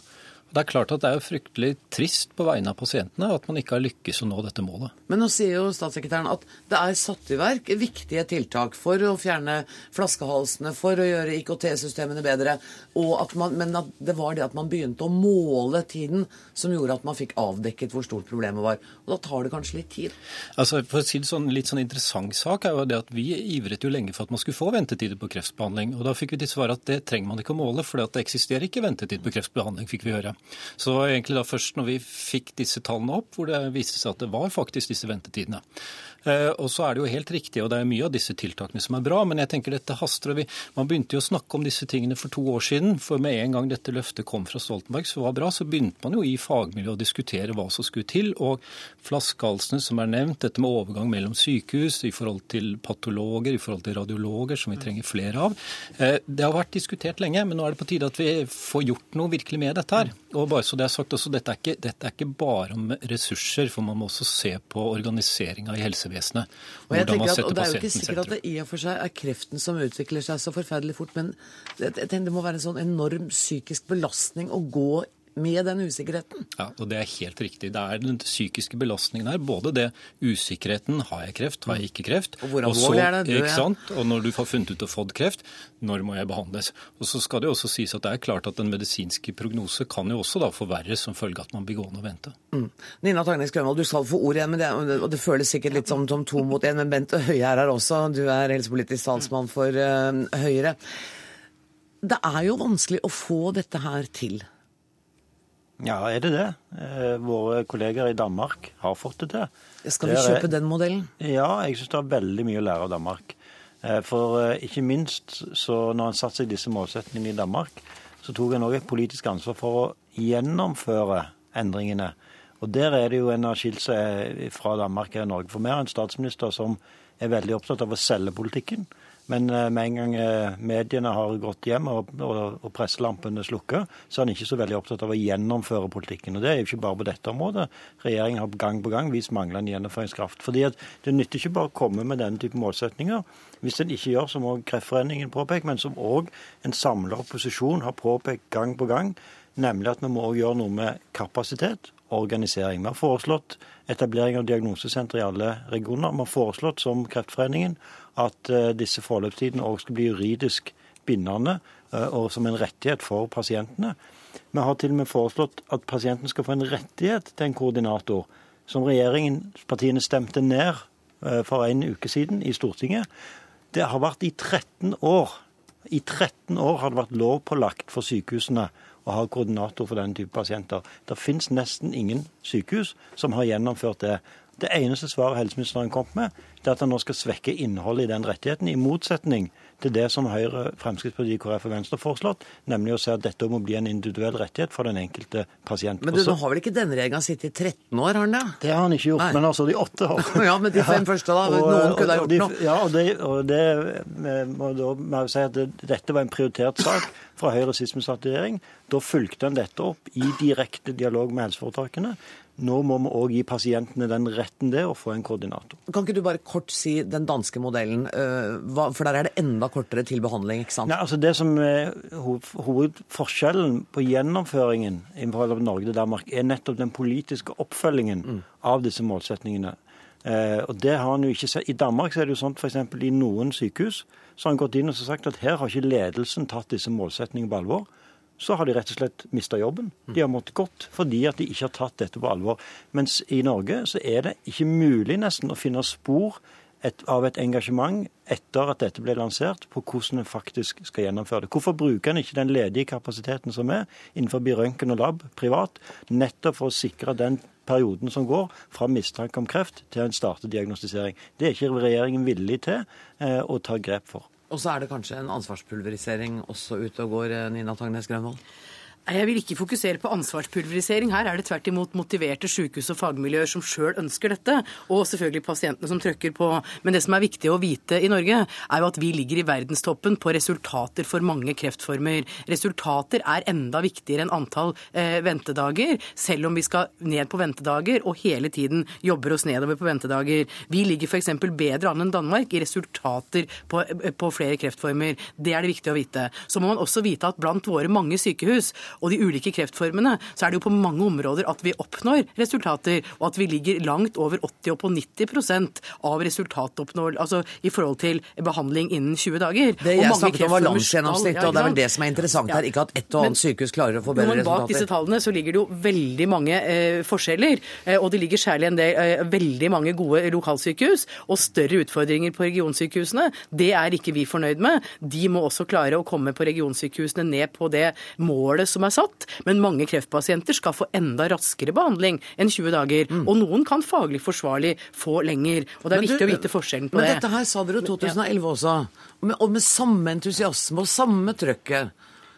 Det er klart at det er fryktelig trist på vegne av pasientene at man ikke har lykkes å nå dette målet. Men nå sier jo statssekretæren at det er satt i verk viktige tiltak for å fjerne flaskehalsene, for å gjøre IKT-systemene bedre, at man, men at det var det at man begynte å måle tiden som gjorde at man fikk avdekket hvor stort problemet var. Og da tar det kanskje litt tid? Altså, For å si det sånn, litt sånn interessant sak er jo det at vi ivret jo lenge for at man skulle få ventetider på kreftbehandling. Og da fikk vi til svar at det trenger man ikke å måle, for det eksisterer ikke ventetid på kreftbehandling, fikk vi høre. Så det var egentlig da først når vi fikk disse tallene opp, hvor det viste seg at det var faktisk disse ventetidene. Eh, og så er det jo helt riktig, og det er mye av disse tiltakene som er bra, men jeg tenker dette haster. og vi, Man begynte jo å snakke om disse tingene for to år siden. For med en gang dette løftet kom fra Stoltenberg, så var bra, så begynte man jo i fagmiljøet å diskutere hva som skulle til. Og flaskehalsene som er nevnt, dette med overgang mellom sykehus i forhold til patologer, i forhold til radiologer, som vi trenger flere av. Eh, det har vært diskutert lenge, men nå er det på tide at vi får gjort noe virkelig med dette her. Og bare så det er sagt også, dette er ikke, dette er ikke bare om ressurser, for man må også se på organiseringa i helsevesenet helsevesenet. Og jeg tenker at, og Det er jo ikke sikkert at det i og for seg er kreften som utvikler seg så forferdelig fort, men det, det må være en sånn enorm psykisk belastning å gå med den usikkerheten. Ja, og Det er helt riktig. Det er den psykiske belastningen her. Både det usikkerheten har jeg kreft, har jeg ikke kreft. Og hvor alvorlig er det? Du, ikke sant? Og når du har funnet ut og fått kreft, når må jeg behandles? Og Så skal det jo også sies at det er klart at den medisinske prognose kan jo også da forverres som følge av at man blir gående og vente. Mm. Nina Tagnes Grønvold, du skal få ordet igjen, men det, og det føles sikkert litt som, som to mot én. Men Bent Høie er her også. Du er helsepolitisk talsmann for uh, Høyre. Det er jo vanskelig å få dette her til. Ja, er det det? Eh, våre kolleger i Danmark har fått det til. Skal vi kjøpe den modellen? Ja, jeg syns det er veldig mye å lære av Danmark. Eh, For eh, ikke minst så når en satte seg disse målsettingene i Danmark, så tok en òg et politisk ansvar for å gjennomføre endringene. Og der er det jo en har skilt seg fra Danmark og Norge. For vi har en statsminister som er veldig opptatt av å selge politikken. Men eh, med en gang eh, mediene har gått hjem og, og, og presselampene slukker, så er han ikke så veldig opptatt av å gjennomføre politikken. Og det er jo ikke bare på dette området. Regjeringen har gang på gang vist manglende gjennomføringskraft. Fordi at Det nytter ikke bare å komme med denne type målsetninger. Hvis en ikke gjør som også Kreftforeningen påpeker, men som òg en samla opposisjon har påpekt gang på gang, nemlig at vi må òg gjøre noe med kapasitet organisering. Vi har foreslått etablering av diagnosesentre i alle regioner. Vi har foreslått, som Kreftforeningen, at eh, disse forløpstidene òg skal bli juridisk bindende eh, og som en rettighet for pasientene. Vi har til og med foreslått at pasienten skal få en rettighet til en koordinator, som regjeringen, partiene stemte ned eh, for en uke siden i Stortinget. Det har vært i 13 år. I 13 år har det vært lovpålagt for sykehusene å ha koordinator for denne type pasienter. Det finnes nesten ingen sykehus som har gjennomført det. Det eneste svaret helseministeren kom med, det at han nå skal svekke innholdet i den rettigheten, i motsetning til det som Høyre, Fremskrittspartiet, KrF og Venstre har foreslått, nemlig å se at dette må bli en individuell rettighet for den enkelte pasient. Men du, nå har vel ikke denne regjeringa sittet i 13 år, har den det? det har han ikke gjort, Nei. men altså de åtte år. Ja, men de fem første, da. Og- Noen kunne ha gjort noe. Ja, og det, og det eh, må da må jeg si at det, dette var en prioritert sak fra Høyre sist vi satt i regjering. Da fulgte han dette opp i direkte dialog med helseforetakene. Nå må vi òg gi pasientene den retten det er å få en koordinator. Kan ikke du bare kort si den danske modellen, øh, for der er det enda kortere til behandling, ikke sant? Nei, altså Det som er hovedforskjellen på gjennomføringen i Norge til Danmark, er nettopp den politiske oppfølgingen av disse målsetningene. Eh, og det har han jo ikke sett. I Danmark så er det jo sånn f.eks. i noen sykehus så har han gått inn og sagt at her har ikke ledelsen tatt disse målsetningene på alvor. Så har de rett og slett mista jobben. De har måttet gått fordi at de ikke har tatt dette på alvor. Mens i Norge så er det ikke mulig nesten å finne spor et, av et engasjement etter at dette ble lansert, på hvordan en faktisk skal gjennomføre det. Hvorfor bruker en ikke den ledige kapasiteten som er innenfor røntgen og lab privat, nettopp for å sikre den perioden som går fra mistanke om kreft til en startet diagnostisering? Det er ikke regjeringen villig til eh, å ta grep for. Og så er det kanskje en ansvarspulverisering også ute og går, eh, Nina Tangnes Grønvold? Jeg vil ikke fokusere på ansvarspulverisering. Her er det tvert imot motiverte sykehus og fagmiljøer som sjøl ønsker dette, og selvfølgelig pasientene som trøkker på. Men det som er viktig å vite i Norge, er jo at vi ligger i verdenstoppen på resultater for mange kreftformer. Resultater er enda viktigere enn antall eh, ventedager, selv om vi skal ned på ventedager og hele tiden jobber oss nedover på ventedager. Vi ligger f.eks. bedre an enn Danmark i resultater på, eh, på flere kreftformer. Det er det viktig å vite. Så må man også vite at blant våre mange sykehus og de ulike kreftformene, så er det jo på mange områder at vi oppnår resultater, og at vi ligger langt over 80 og på 90% av resultatoppnåelse, altså i forhold til behandling innen 20 dager. Det jeg snakket om var landsgjennomsnittet, og det er vel det som er interessant Ja. her. Ikke at ett og annet sykehus klarer å få bedre resultater. men bak disse tallene så ligger det jo veldig mange eh, forskjeller. Eh, og det ligger særlig en del, eh, veldig mange gode lokalsykehus og større utfordringer på regionsykehusene. Det er ikke vi fornøyd med. De må også klare å komme på regionsykehusene ned på det målet som er satt. Men mange kreftpasienter skal få enda raskere behandling enn 20 dager. Og noen kan faglig forsvarlig få lenger. Og det er Mm. Men viktig du, å vite forskjellen på men det. dette her sa dere jo 2011 også, og med, og med samme entusiasme og samme trøkket.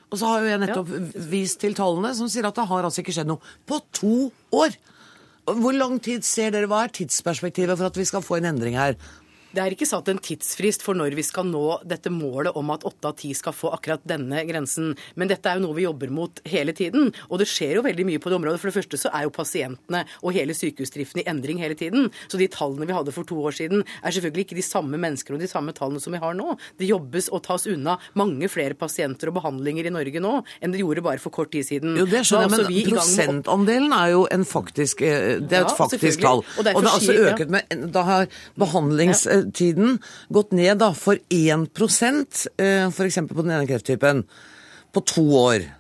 Og så har jo jeg nettopp vist til tallene som sier at det har altså ikke skjedd noe på to år. Hvor lang tid ser dere, hva er tidsperspektivet for at vi skal få en endring her? Det er ikke satt en tidsfrist for når vi skal nå dette målet om at åtte av ti skal få akkurat denne grensen. Men dette er jo noe vi jobber mot hele tiden. Og det skjer jo veldig mye på det området. For det første så er jo pasientene og hele sykehusdriften i endring hele tiden. Så de tallene vi hadde for to år siden er selvfølgelig ikke de samme menneskene og de samme tallene som vi har nå. Det jobbes og tas unna mange flere pasienter og behandlinger i Norge nå enn det gjorde bare for kort tid siden. Jo, det er skjønner jeg, men prosentandelen er jo en faktisk eh, Det er et Ja, faktisk tall. Og Og det er altså ja. øket med Da har behandlingstiden gått ned da for 1% f.eks. på den ene krefttypen på to år.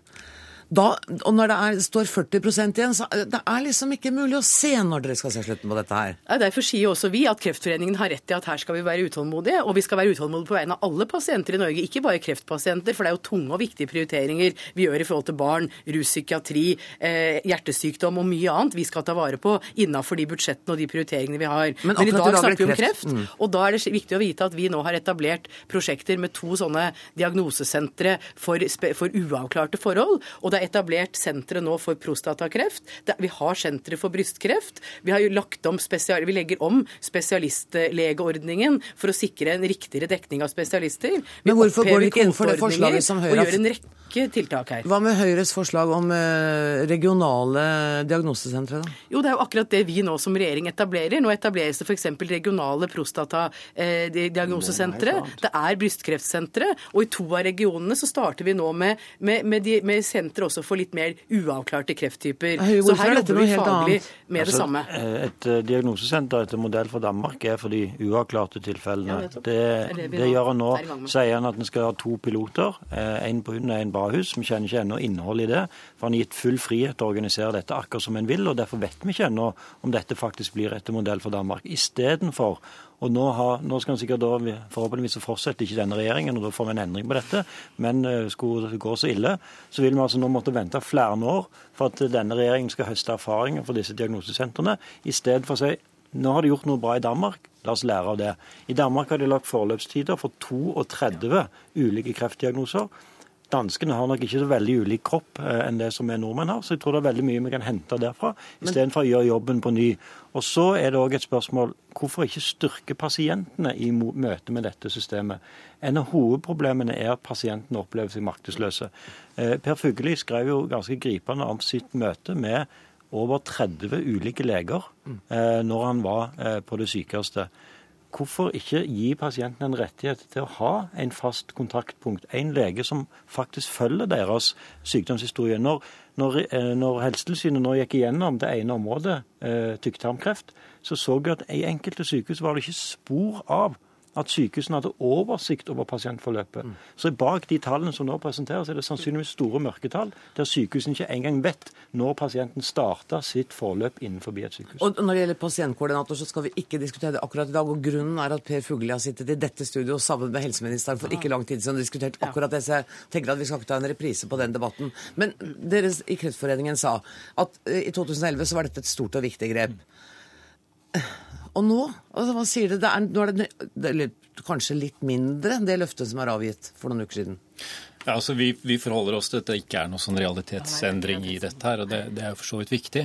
Da, og når det er, står 40 igjen, så er det er liksom ikke mulig å se når dere skal se slutten på dette her. Ja, derfor sier også vi at Kreftforeningen har rett i at her skal vi være utålmodige. Og vi skal være utålmodige på vegne av alle pasienter i Norge, ikke bare kreftpasienter. For det er jo tunge og viktige prioriteringer vi gjør i forhold til barn, ruspsykiatri, eh, hjertesykdom og mye annet vi skal ta vare på innafor de budsjettene og de prioriteringene vi har. Men Men, i dag er snakker vi om kreft, Mm. og da er det viktig å vite at vi nå har etablert prosjekter med to sånne diagnosesentre for, for uavklarte forhold. Og det er etablert sentre nå for prostatakreft. Det, vi har sentre for brystkreft. Vi har jo lagt om spesial, vi legger om spesialistlegeordningen for å sikre en riktigere dekning av spesialister. Vi Men hvorfor går det ikke inn for det forslaget som Høyre har en rekke tiltak her. Hva med Høyres forslag om eh, regionale diagnosesentre, da? Jo, det er jo akkurat det vi nå som regjering etablerer. Nå etableres det f.eks. regionale prostatadiagnosesentre. Det er brystkreftsentre. Og i to av regionene så starter vi nå med, med, med, de, med sentre også for litt mer uavklarte krefttyper. Høy, Så her er jobber vi faglig med med det Altså, samme. eh, Et eh, diagnosesenter etter modell fra Danmark er for de uavklarte tilfellene. Ja, det, Det det det gjør han nå. er. Sier han at han skal ha to piloter, én på hund og én Bahus. Vi kjenner ikke ennå innholdet i det. For han har gitt full frihet til å organisere dette akkurat som en vil. og Derfor vet vi ikke ennå om dette faktisk blir etter modell for Danmark. Istedenfor og nå, har, nå skal han sikkert da, Forhåpentligvis så fortsetter ikke denne regjeringen, og da får vi en endring på dette. Men eh, skulle det gå så ille, så vil vi altså nå måtte vente flere år for at denne regjeringen skal høste erfaringer for disse diagnosesentrene, i stedet for å si nå har de gjort noe bra i Danmark, la oss lære av det. I Danmark har de lagt forløpstider for 32 ulike kreftdiagnoser. Danskene har nok ikke så veldig ulik kropp eh, enn det som vi nordmenn har, så jeg tror det er veldig mye vi kan hente derfra, istedenfor å gjøre jobben på ny. Og så er det òg et spørsmål hvorfor ikke styrke pasientene i møte med dette systemet. En av hovedproblemene er at pasientene opplever seg maktesløse. Eh, Per Fugelli skrev jo ganske gripende om sitt møte med over 30 ulike leger eh, når han var på det sykeste. Hvorfor ikke gi pasienten en rettighet til å ha en fast kontaktpunkt, en lege som faktisk følger deres sykdomshistorie? Når, når, eh, når Helsetilsynet nå gikk igjennom det ene området, eh, tykktarmkreft, så så vi at i enkelte sykehus var det ikke spor av at sykehusene hadde oversikt over pasientforløpet. Så bak de tallene som nå presenteres, er det sannsynligvis store mørketall, der sykehusene ikke engang vet når pasienten starta sitt forløp innenfor et sykehus. Og når det gjelder pasientkoordinator, så skal vi ikke diskutere det akkurat i dag. Og grunnen er at Per Fugelli har sittet i dette studioet sammen med helseministeren for ikke lang tid siden og diskutert akkurat det. Så jeg tenker at vi skal ikke ta en reprise på den debatten. Men dere i Kreftforeningen sa at eh, i 2011 så var dette et stort og viktig grep. Og nå? Altså, hva sier det? det er, nå er det, det er kanskje litt mindre det løftet som er avgitt for noen uker siden. Ja, altså vi, vi forholder oss til at det ikke er noen sånn realitetsendring i dette her, og det, det er jo for så vidt viktig.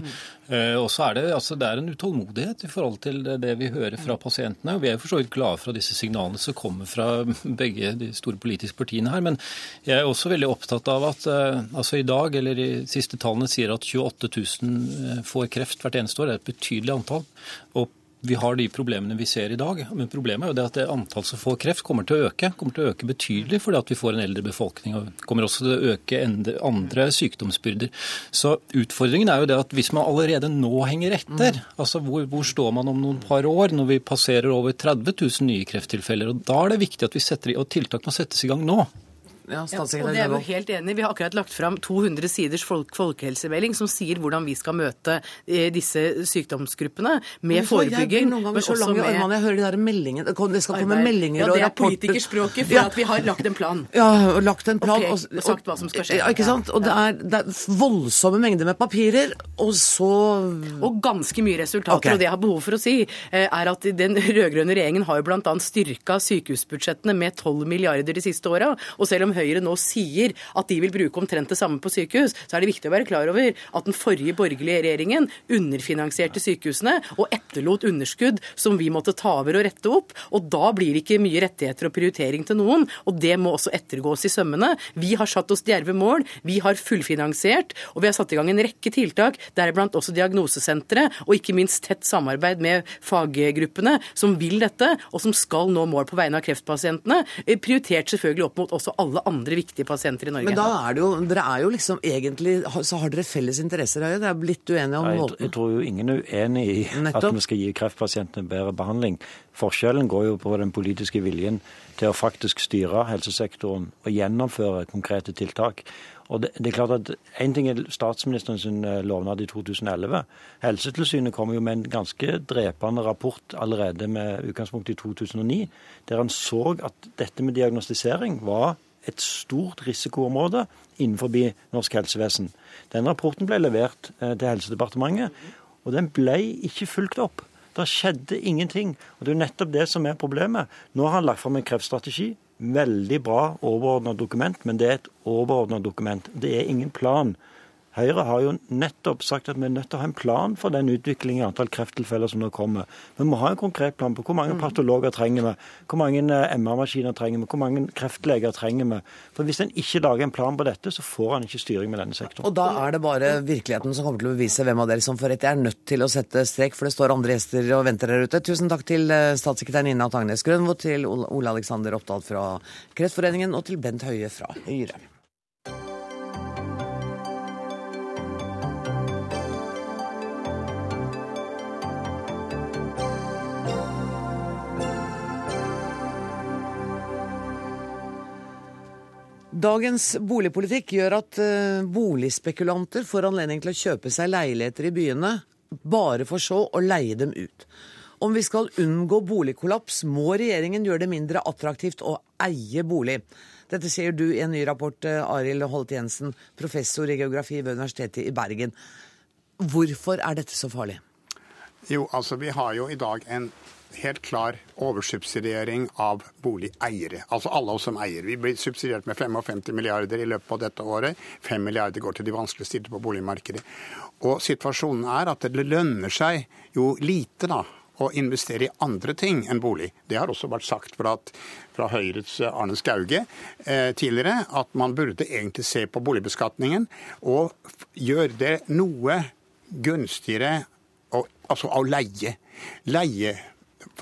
Eh, og så er det, altså, det er en utålmodighet i forhold til det, det vi hører fra pasientene. og Vi er jo for så vidt glade for disse signalene som kommer fra begge de store politiske partiene her. Men jeg er også veldig opptatt av at eh, altså i dag, eller i siste tallene sier at 28 000 får kreft hvert eneste år. Det er et betydelig antall. og vi har de problemene vi ser i dag. Men problemet er jo det at det antall som får kreft, kommer til å øke. kommer til å øke betydelig fordi at vi får en eldre befolkning. og kommer også til å øke andre sykdomsbyrder. Så utfordringen er jo det at hvis man allerede nå henger etter, altså hvor, hvor står man om noen par år når vi passerer over 30 000 nye krefttilfeller? og Da er det viktig at vi setter i, og tiltak må settes i gang nå. Ja, Ja, og statssekretær det er vi helt enig. Vi har akkurat lagt fram 200 siders folk folkehelsemelding som sier hvordan vi skal møte eh, disse sykdomsgruppene med hva, Jeg forebygging. blir noen ganger så lang i armene. Jeg hører de der meldingene. Det skal komme og meldinger ja, det er politikerspråket for Ja. at vi har lagt en plan. Ja, og lagt en plan. Og og sagt hva som skal skje. Ja, ikke sant? Og det er, det er voldsomme mengder med papirer, og så Og ganske mye resultater. Okay. Og det jeg har behov for å si, eh, er at den rød-grønne regjeringen har jo bl.a. styrka sykehusbudsjettene med 12 milliarder de siste åra. Og selv om Høyre nå sier at de vil bruke omtrent det samme på sykehus, så er det viktig å være klar over at den forrige borgerlige regjeringen underfinansierte sykehusene og etterlot underskudd som vi måtte ta over og rette opp. Og da blir det ikke mye rettigheter og prioritering til noen. Og det må også ettergås i sømmene. Vi har satt oss djerve mål. Vi har fullfinansiert, og vi har satt i gang en rekke tiltak, deriblant også diagnosesenteret, og ikke minst tett samarbeid med faggruppene som vil dette, og som skal nå mål på vegne av kreftpasientene. eh, Prioritert selvfølgelig opp mot også alle alle andre viktige pasienter i Norge. Men da er det jo Dere er jo liksom egentlig Så har dere felles interesser, Høie. Det er blitt uenige om Jeg, måten. jeg tror jo ingen er uenig i Nettopp. at vi skal gi kreftpasientene bedre behandling. Forskjellen går jo på den politiske viljen til å faktisk styre helsesektoren og gjennomføre konkrete tiltak. Og det, det er klart at En ting er statsministerens eh, lovnad i 2011. Helsetilsynet kom jo med en ganske drepende rapport allerede med utgangspunkt i 2009, der han så at dette med diagnostisering var et stort risikoområde innenfor norsk helsevesen. Den rapporten ble levert eh, til Helsedepartementet, og den ble ikke fulgt opp. Det skjedde ingenting. Og Det er jo nettopp det som er problemet. Nå har han lagt fram en kreftstrategi. Veldig bra overordna dokument, men det er et overordna dokument. Det er ingen plan. Høyre har jo nettopp sagt at vi er nødt til å ha en plan for den utviklingen i antall krefttilfeller som nå kommer. Vi må ha en konkret plan på hvor mange patologer trenger vi, hvor mange eh, MR-maskiner trenger vi, hvor mange kreftleger trenger vi. For Hvis en ikke lager en plan på dette, så får han ikke styring med denne sektoren. Og da er det bare virkeligheten som kommer til å bevise hvem av dere som får rett. Jeg er nødt til å sette strek, for det står andre gjester og venter der ute. Tusen takk til eh, statssekretær Nina Tangnes Grønvold, til Ole Ole Alexander Oppdal fra Kreftforeningen og til Bent Høie fra Høyre. Dagens boligpolitikk gjør at eh, boligspekulanter får anledning til å kjøpe seg leiligheter i byene, bare for så å leie dem ut. Om vi skal unngå boligkollaps, må regjeringen gjøre det mindre attraktivt å eie bolig. Dette sier du i en ny rapport, eh, Arild Holt Jensen, professor i geografi ved Universitetet i Bergen. Hvorfor er dette så farlig? Jo, altså vi har jo i dag en helt klar oversubsidiering av boligeiere. Altså alle oss som eier. Vi blir subsidiert med 55 milliarder i løpet av dette året. 5 milliarder går til de vanskeligstilte på boligmarkedet. Og situasjonen er at det lønner seg jo lite da å investere i andre ting enn bolig. Det har også vært sagt fra, fra Høyres Arne Skauge eh, tidligere, at man burde egentlig se på boligbeskatningen og gjøre det noe gunstigere å, altså å leie. Leie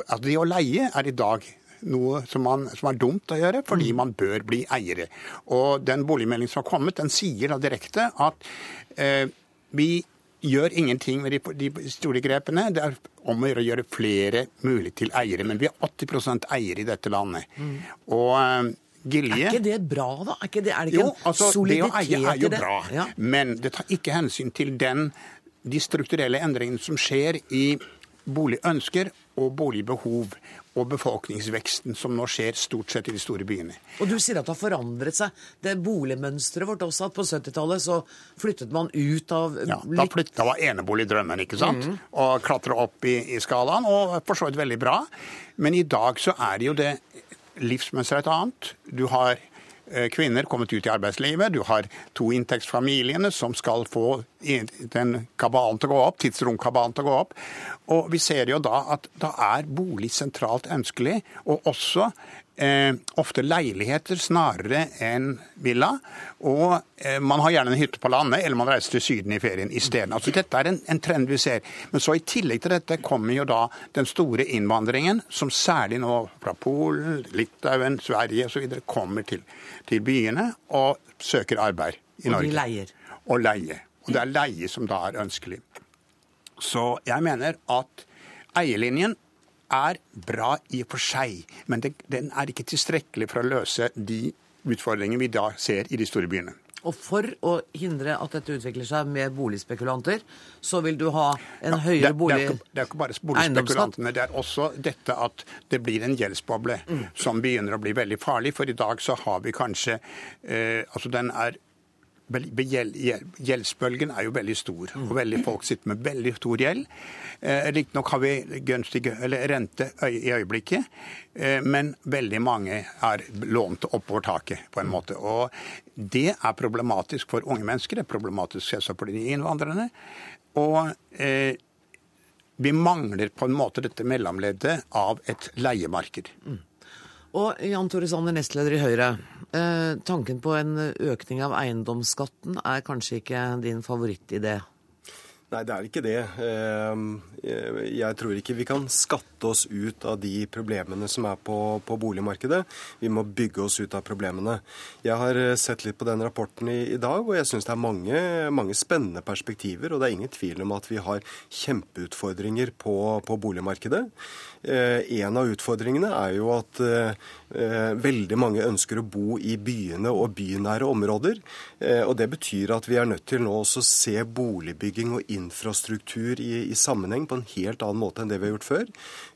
altså Det å leie er i dag noe som, man, som er dumt å gjøre, fordi man bør bli eiere. Og den boligmeldingen som har kommet, den sier da direkte at eh, vi gjør ingenting med de, de store grepene. Det er om å gjøre flere mulig til eiere. Men vi er 80% eiere i dette landet. Og eh, Gilje Er ikke det bra, da? Er, ikke det, er det ikke jo, en altså, det å eie er jo det? bra, Ja. men det tar ikke hensyn til den, de strukturelle endringene som skjer i boligønsker og boligbehov og befolkningsveksten som nå skjer stort sett i de store byene. Og du sier at det har forandret seg. Det boligmønsteret vårt også, at på 70-tallet så flyttet man ut av Ja, da, flyttet, da var enebolig drømmen, ikke sant? Og klatra opp i, i skalaen, og for så vidt veldig bra. Men i dag så er det jo det livsmønsteret et annet. Du har kvinner kommet ut i arbeidslivet, du har to inntektsfamiliene som skal få den kabalen til å gå opp, tidsromkabalen til å gå opp. Og vi ser jo da at da er bolig sentralt ønskelig, og også eh, ofte leiligheter snarere enn villa. Og eh, man har gjerne en hytte på landet, eller man reiser til Syden i ferien isteden. Altså, dette er en, en trend vi ser. Men så i tillegg til dette kommer jo da den store innvandringen, som særlig nå fra Polen, Litauen, Sverige osv. kommer til, til byene og søker arbeid i Og de leier. Og leie. Og det er leie som da er ønskelig. Så jeg mener at eierlinjen er bra i og for seg, men det, den er ikke tilstrekkelig for å løse de utfordringene vi da ser i de store byene. Og for å hindre at dette utvikler seg med boligspekulanter, så vil du ha en høyere bolig... det, er ikke, det er ikke bare boligspekulantene, det er også dette at det blir en gjeldsboble Mm. som begynner å bli veldig farlig. For i dag så har vi kanskje eh, Altså den er Gjeldsbølgen er jo veldig stor, Mm. og veldig folk sitter med veldig stor gjeld. Eh, Riktignok har vi gunstig eller rente i øyeblikket, eh, men veldig mange er lånt oppover taket på en måte. Og det er problematisk for unge mennesker, det er problematisk selvsagt for de innvandrerne. Og eh, vi mangler på en måte dette mellomleddet av et leiemarked. Og Jan Tore Sanner, nestleder i Høyre. Eh, tanken på en økning av eiendomsskatten er kanskje ikke din favorittidé? Nei, det er ikke det. Ehm, jeg tror ikke vi kan skatte oss ut av de problemene som er på, på, boligmarkedet. Vi må bygge oss ut av problemene. Jeg har eh, sett litt på den rapporten i, i dag, og jeg syns det er mange, mange, spennende perspektiver. Og det er ingen tvil om at vi har kjempeutfordringer på, på boligmarkedet. Eh, en av utfordringene er jo at eh, veldig mange ønsker å bo i byene og bynære områder. Og det betyr at vi er nødt til nå også å se boligbygging og infrastruktur i, i, sammenheng på en helt annen måte enn det vi har gjort før.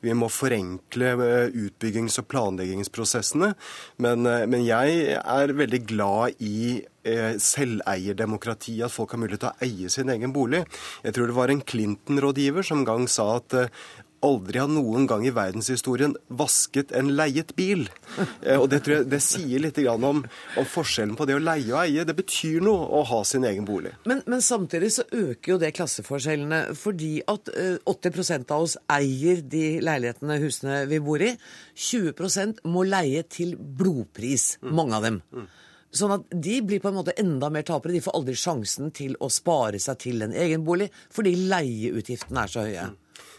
Vi må forenkle eh, utbyggings- og planleggingsprosessene. Men, eh, men jeg er veldig glad i eh, selveierdemokrati, at folk har mulighet til å eie sin egen bolig. Jeg tror det var en Clinton-rådgiver som en gang sa at aldri har noen gang i verdenshistorien vasket en leiet bil. Eh, og Det jeg det sier litt om, om, forskjellen på det å leie og eie. Det betyr noe å ha sin egen bolig. Men, men samtidig så øker jo det klasseforskjellene, fordi at 80 eh, av oss eier de leilighetene, husene vi bor i. 20% må leie til blodpris, mange av dem. Sånn at de blir på en måte enda mer tapere. De får aldri sjansen til å spare seg til en egen bolig, fordi leieutgiftene er så høye.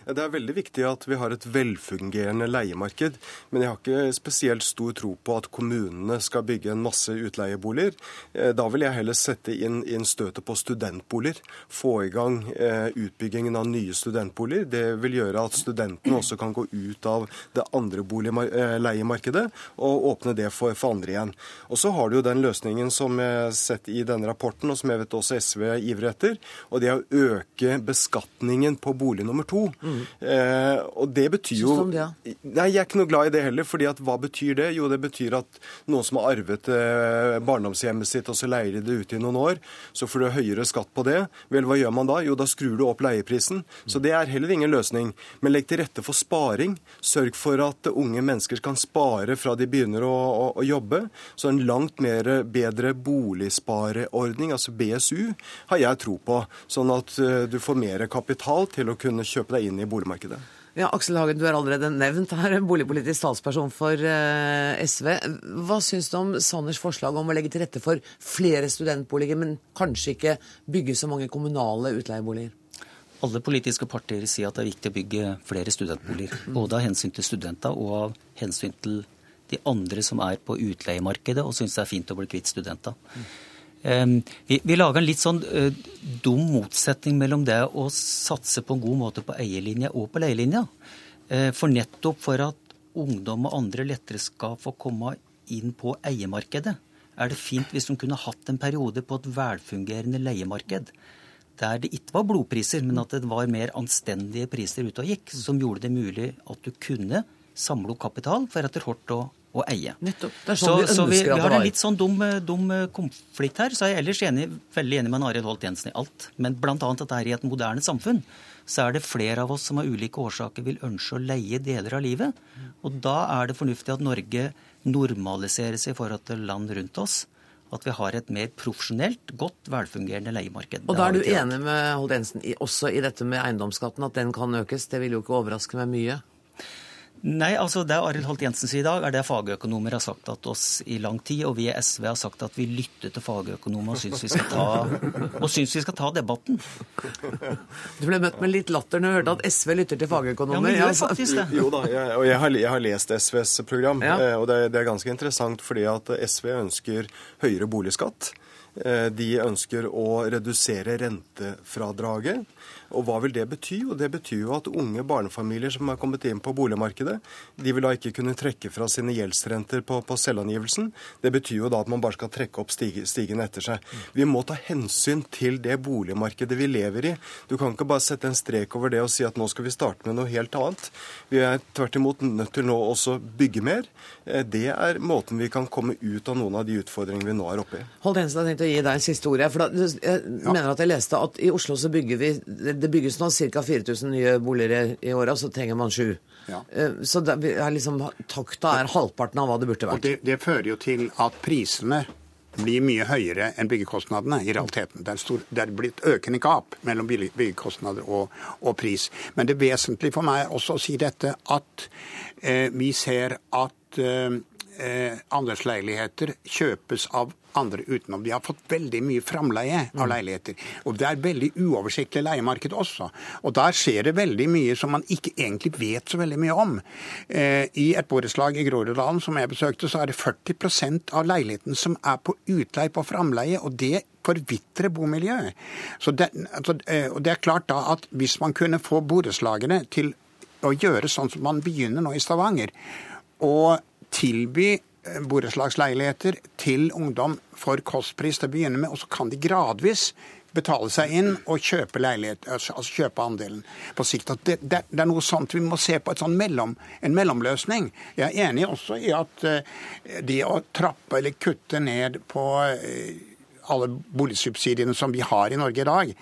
Det er veldig viktig at vi har et velfungerende leiemarked, men jeg har ikke spesielt stor tro på at kommunene skal bygge en masse utleieboliger. Eh, da vil jeg heller sette inn, inn støtet på studentboliger. Få i gang eh, utbyggingen av nye studentboliger. Det vil gjøre at studentene også kan gå ut av det andre eh, og åpne det for, for andre igjen. Og så har du jo den løsningen som jeg har sett i denne rapporten, og som jeg vet også SV ivrer etter, og det er å øke beskatningen på bolig nummer to. Mm. Eh, og det betyr jo det, ja. Nei, jeg er ikke noe glad i det heller. fordi at hva betyr det? Jo, det betyr at noen som har arvet eh, barndomshjemmet sitt, og så leier de det ut i noen år, så får du høyere skatt på det. Vel, hva gjør man da? Jo, da skrur du opp leieprisen. Så det er heller ingen løsning. Men legg til rette for sparing. Sørg for at unge mennesker kan spare fra de begynner å, å, å jobbe. Så en langt mer bedre boligspareordning, altså BSU, har jeg tro på. Sånn at uh, du får mer kapital til å kunne kjøpe deg inn i i boligmarkedet. Ja, Aksel Hagen, du er allerede nevnt her, boligpolitisk talsperson for eh, SV. Hva syns du om Sanners forslag om å legge til rette for flere studentboliger, men kanskje ikke bygge så mange kommunale utleieboliger? Alle politiske partier sier at det er viktig å bygge flere studentboliger. Både av hensyn til studenter og av hensyn til de andre som er på utleiemarkedet og syns det er fint å bli kvitt studenter. Vi, vi lager en litt sånn uh, dum motsetning mellom det å satse på en god måte på eierlinja og på leielinja. Uh, for nettopp for at ungdom og andre lettere skal få komme inn på eiemarkedet, er det fint hvis de kunne hatt en periode på et velfungerende leiemarked. Der det ikke var blodpriser, men at det var mer anstendige priser ute og gikk, som gjorde det mulig at du kunne samle opp kapital for etter hvert å å eie. Nettopp. Det er sånn så, vi så vi, vi har en litt sånn dum, dum, konflikt her. Så er jeg ellers enig, veldig enig med Arild Holt Jensen i alt. Men bl.a. at det er i et moderne samfunn så er det flere av oss som av ulike årsaker vil ønske å leie deler av livet. Og da er det fornuftig at Norge normaliserer seg i forhold til land rundt oss. At vi har et mer profesjonelt, godt, velfungerende leiemarked. Og da er du enig med Holt Jensen også i dette med eiendomsskatten, at den kan økes? Det vil jo ikke overraske meg mye? Nei, altså Det Arild Holt Jensen sier i dag, er det fagøkonomer har sagt at oss i lang tid. Og vi i SV har sagt at vi lytter til fagøkonomer og syns vi skal ta, og syns vi skal ta debatten. Du ble møtt med litt latter når du hørte at SV lytter til fagøkonomer. Ja, men gjør faktisk det. Jo da, jeg, og jeg har, jeg har, lest SVs program, ja. Eh, og det, det er ganske interessant fordi at SV ønsker høyere boligskatt. Eh, de ønsker å redusere rentefradraget. Og hva vil det bety? Og det betyr jo at unge barnefamilier som er kommet inn på boligmarkedet, de vil da ikke kunne trekke fra sine gjeldsrenter på, på selvangivelsen. Det betyr jo da at man bare skal trekke opp stigen etter seg. Vi må ta hensyn til det boligmarkedet vi lever i. Du kan ikke bare sette en strek over det og si at nå skal vi starte med noe helt annet. Vi er tvert imot nødt til nå også bygge mer. Eh, det er måten vi kan komme ut av noen av de utfordringene vi nå er oppe i. Hold Hensen, jeg tenkte å gi deg en siste ord. For da, jeg ja. mener at jeg leste at i Oslo så bygger vi det bygges nå ca. 4000 nye boliger i året, og så trenger man sju. Ja. Eh, så det er liksom, takta er halvparten av hva det burde vært. Og det, det fører jo til at prisene blir mye høyere enn byggekostnadene i realiteten. Det er, stor, det er blitt økende gap mellom byggekostnader og, og, pris. Men det er vesentlig for meg også å si dette at eh, vi ser at eh, eh, andelsleiligheter kjøpes av andre utenom. De har fått veldig mye framleie av leiligheter. Og det er veldig uoversiktlig leiemarked også. Og der skjer det veldig mye som man ikke egentlig vet så veldig mye om. Eh, I et borettslag i Groruddalen som jeg besøkte, så er det 40% av leilighetene som er på utleie på framleie. og det forvitrer bomiljøet. Så det, altså, eh, og det er klart da at hvis man kunne få borettslagene til å gjøre sånn som man begynner nå i Stavanger, og tilby eh, borettslagsleiligheter til ungdom for kostpris til å begynne med, og så kan de gradvis betale seg inn og kjøpe leilighet, altså kjøpe andelen på sikt. Det, det, det, er noe sånt vi må se på, mellom, en mellomløsning. Jeg er enig også i at uh, det å trappe eller kutte ned på uh, alle boligsubsidiene som vi har i Norge i dag,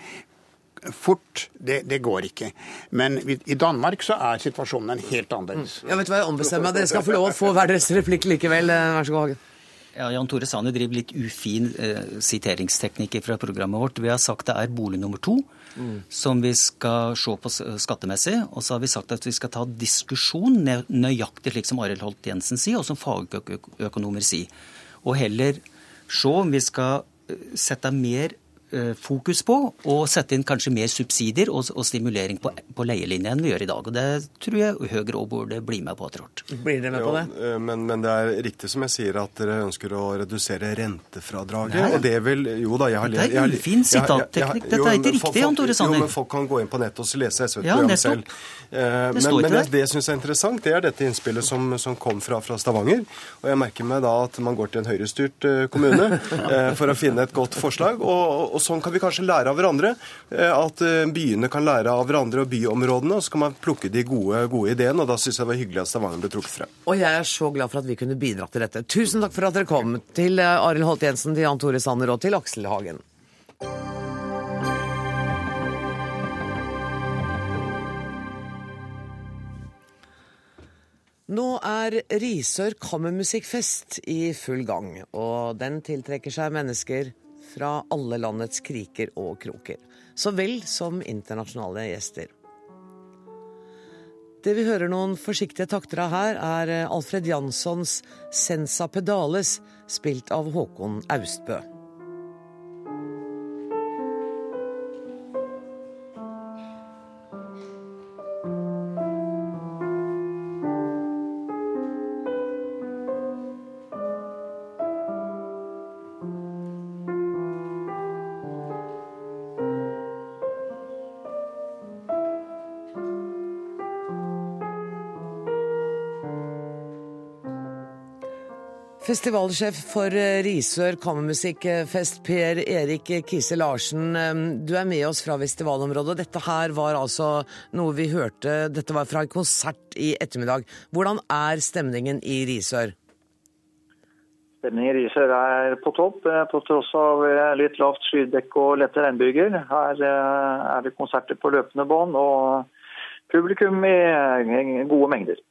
fort, det, det, går ikke. Men i Danmark så er situasjonen en helt annerledes. Mm. Ja, vet du hva jeg ombestemmer meg? Dere skal få lov å få hver deres replikk likevel. Eh, vær så god, Hagen. Ja, Jan Tore Sanner driver litt ufin eh, siteringsteknikk fra programmet vårt. Vi har sagt det er bolig nummer to mm. som vi skal se på skattemessig. Og så har vi sagt at vi skal ta diskusjon nøyaktig slik som Arild Holt Jensen sier, og som fagøkonomer sier. Og heller se om vi skal eh, sette mer fokus på å sette inn kanskje mer subsidier og, og stimulering på, på leielinja enn vi gjør i dag. Og Det tror jeg Høyre òg burde bli med på etter hvert. Blir dere med på det? Jo, eh, men, men, det er riktig som jeg sier at dere ønsker å redusere rentefradraget. Nei. Og det vil Jo da, jeg har Det er ufin sitatteknikk. Dette er ikke riktig, Jan Tore Sanner. Jo, men folk kan gå inn på nettet og lese SV-programmet ja, selv. Eh, det men, men det, syns jeg syns er interessant, det er dette innspillet som, som kom fra, fra, Stavanger. Og jeg merker meg da at man går til en høyrestyrt kommune for å finne et godt forslag. og, og sånn kan vi kanskje lære av hverandre. Eh, at eh, byene kan lære av hverandre og byområdene, og så kan man plukke de gode, gode ideene. Og da syns jeg det var hyggelig at Stavanger ble trukket frem. Og jeg er så glad for at vi kunne bidra til dette. Tusen takk for at dere kom. Til eh, Arild Holt Jensen, til Jan Tore Sanner og til Aksel Hagen. Nå er Risør kammermusikkfest i full gang, og den tiltrekker seg mennesker fra alle landets kriker og kroker, så vel som internasjonale gjester. Det vi hører noen forsiktige takter av her, er Alfred Janssons 'Sensa Pedales', spilt av Håkon Austbø. Festivalsjef for eh, Risør kammermusikkfest, Per Erik Kise Larsen. Eh, du er med oss fra festivalområdet. Dette her var altså noe vi hørte Dette var fra en konsert i ettermiddag. Hvordan er stemningen i Risør? Stemningen i Risør er på topp, eh, på tross av litt lavt skydekke og lette regnbyger. Her er det konserter på løpende bånd og publikum i gode mengder.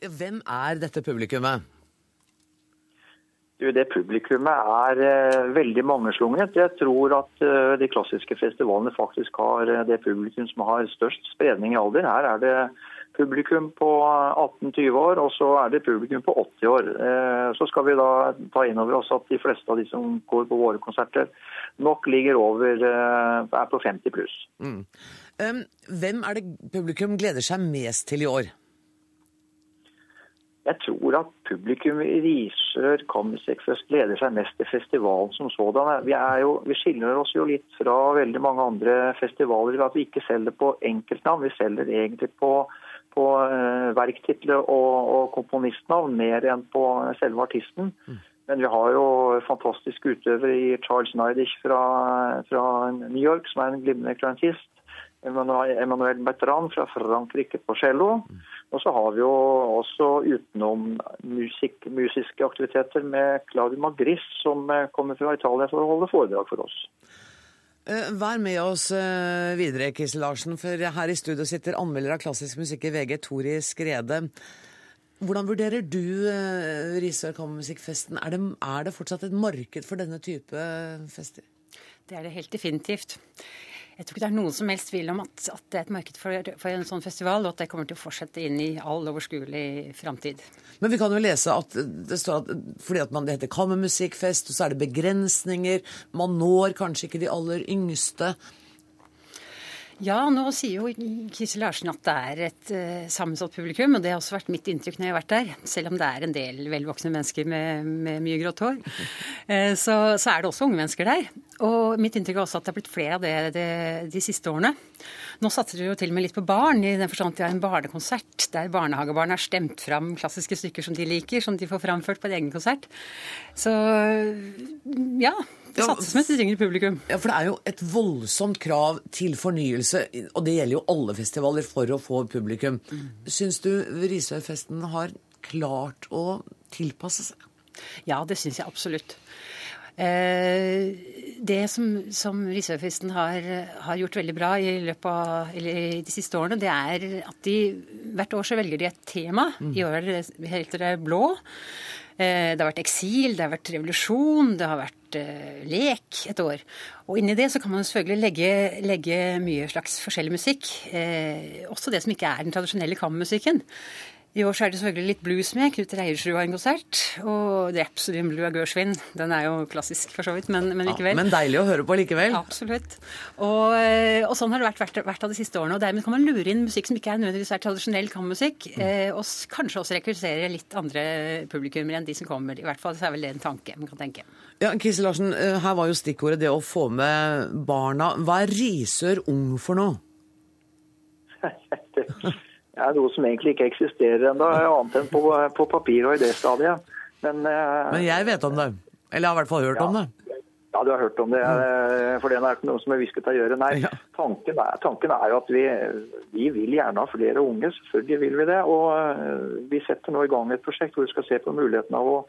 Hvem er dette publikummet? Det publikummet er uh, veldig mangeslungent. Jeg tror at uh, de klassiske festivalene faktisk har uh, det publikum som har størst spredning i alder. Her er det publikum på 18-20 år, og så er det publikum på 80 år. Så skal vi da ta inn over oss at de fleste av de som går på våre konserter, nok ligger over er på 50 pluss. Mm. Hvem er det publikum gleder seg mest til i år? Jeg tror at publikum i Risør Kammersekfest leder seg mest til festivalen som sådan. Vi, jo, vi, skiller oss jo litt fra veldig mange andre festivaler ved at vi ikke selger på enkeltnavn. Vi selger egentlig på, på uh, verktitler og, og, komponistnavn mer enn på selve artisten. Mm. Men vi har jo fantastiske utøvere i Charles Nidich fra, fra New York, som er en glimrende klantist. Emmanuel Bertrand fra Frankrike på cello. Mm. Og så har vi jo også utenom musik, musiske aktiviteter med Claudio Magris, som eh, kommer fra Italia for å holde foredrag for oss. Eh, vær med oss eh, videre, Kristel Larsen, for her i studio sitter anmelder av klassisk musikk i VG, Tori Skrede. Hvordan vurderer du Risør kammermusikkfesten? Er er det fortsatt et marked for denne type fester? Det er det helt definitivt. Jeg tror ikke det er noen som helst tvil om at, at det er et marked for, for, en sånn festival, og at det kommer til å fortsette inn i all overskuelig framtid. Men vi kan jo lese at det står at fordi at man, det heter kammermusikkfest, og så er det begrensninger. Man når kanskje ikke de aller yngste. Ja, nå sier jo Kristel Larsen at det er et uh, sammensatt publikum, og det har også vært mitt inntrykk når jeg har vært der. Selv om det er en del velvoksne mennesker med, med mye grått hår, uh, så, så, er det også unge mennesker der. Og mitt inntrykk er også at det har blitt flere av det, det de siste årene. Nå satser de jo til og med litt på barn, i den forstand at de har en barnekonsert der barnehagebarn har stemt fram klassiske stykker som de liker, som de får framført på en egen konsert. Så ja, det satses mens de yngre publikum. Ja, For det er jo et voldsomt krav til fornyelse, og det gjelder jo alle festivaler, for å få publikum. Mm. Syns du Risørfesten har klart å tilpasse seg? Ja, det syns jeg absolutt. Eh, det som, som Risørfesten har, har, gjort veldig bra i løpet av de siste årene, det er at de hvert år så velger de et tema. Mm. I år heter det blå. Eh, det har vært eksil, det har vært revolusjon, det har vært uh, lek et år. Og inni det så kan man selvfølgelig legge, legge mye slags forskjellig musikk. Eh, også det som ikke er den tradisjonelle kammermusikken. I år så er det selvfølgelig litt blues med. Knut Reiersrud har en konsert. Og Rhapsody in Blue av Gershwin. Den er jo klassisk for så vidt, men, men likevel. Ja, men deilig å høre på likevel. Absolutt. Og, og sånn har det vært, vært, vært, av de siste årene. Og dermed kan man lure inn musikk som ikke er nødvendigvis er tradisjonell kammermusikk. Mm. Eh, og kanskje også rekruttere litt andre publikummer enn de som kommer. I hvert fall så er vel det en tanke man kan tenke. Ja, Kisse Larsen, eh, her var jo stikkordet det å få med barna. Hva er Risør ung for noe? er noe som egentlig ikke eksisterer ennå, annet enn på, på, papir og i det stadiet. Men, eh, Men, jeg vet om det. Eller jeg har i hvert fall hørt ja. om det. Ja, du har hørt om det. Mm. For det er ikke noe som er hvisket av gjøre. Nei, ja. tanken, er, tanken, er, jo at vi, vi, vil gjerne ha flere unge. Selvfølgelig vil vi det. Og eh, vi setter nå i gang et prosjekt hvor vi skal se på muligheten av å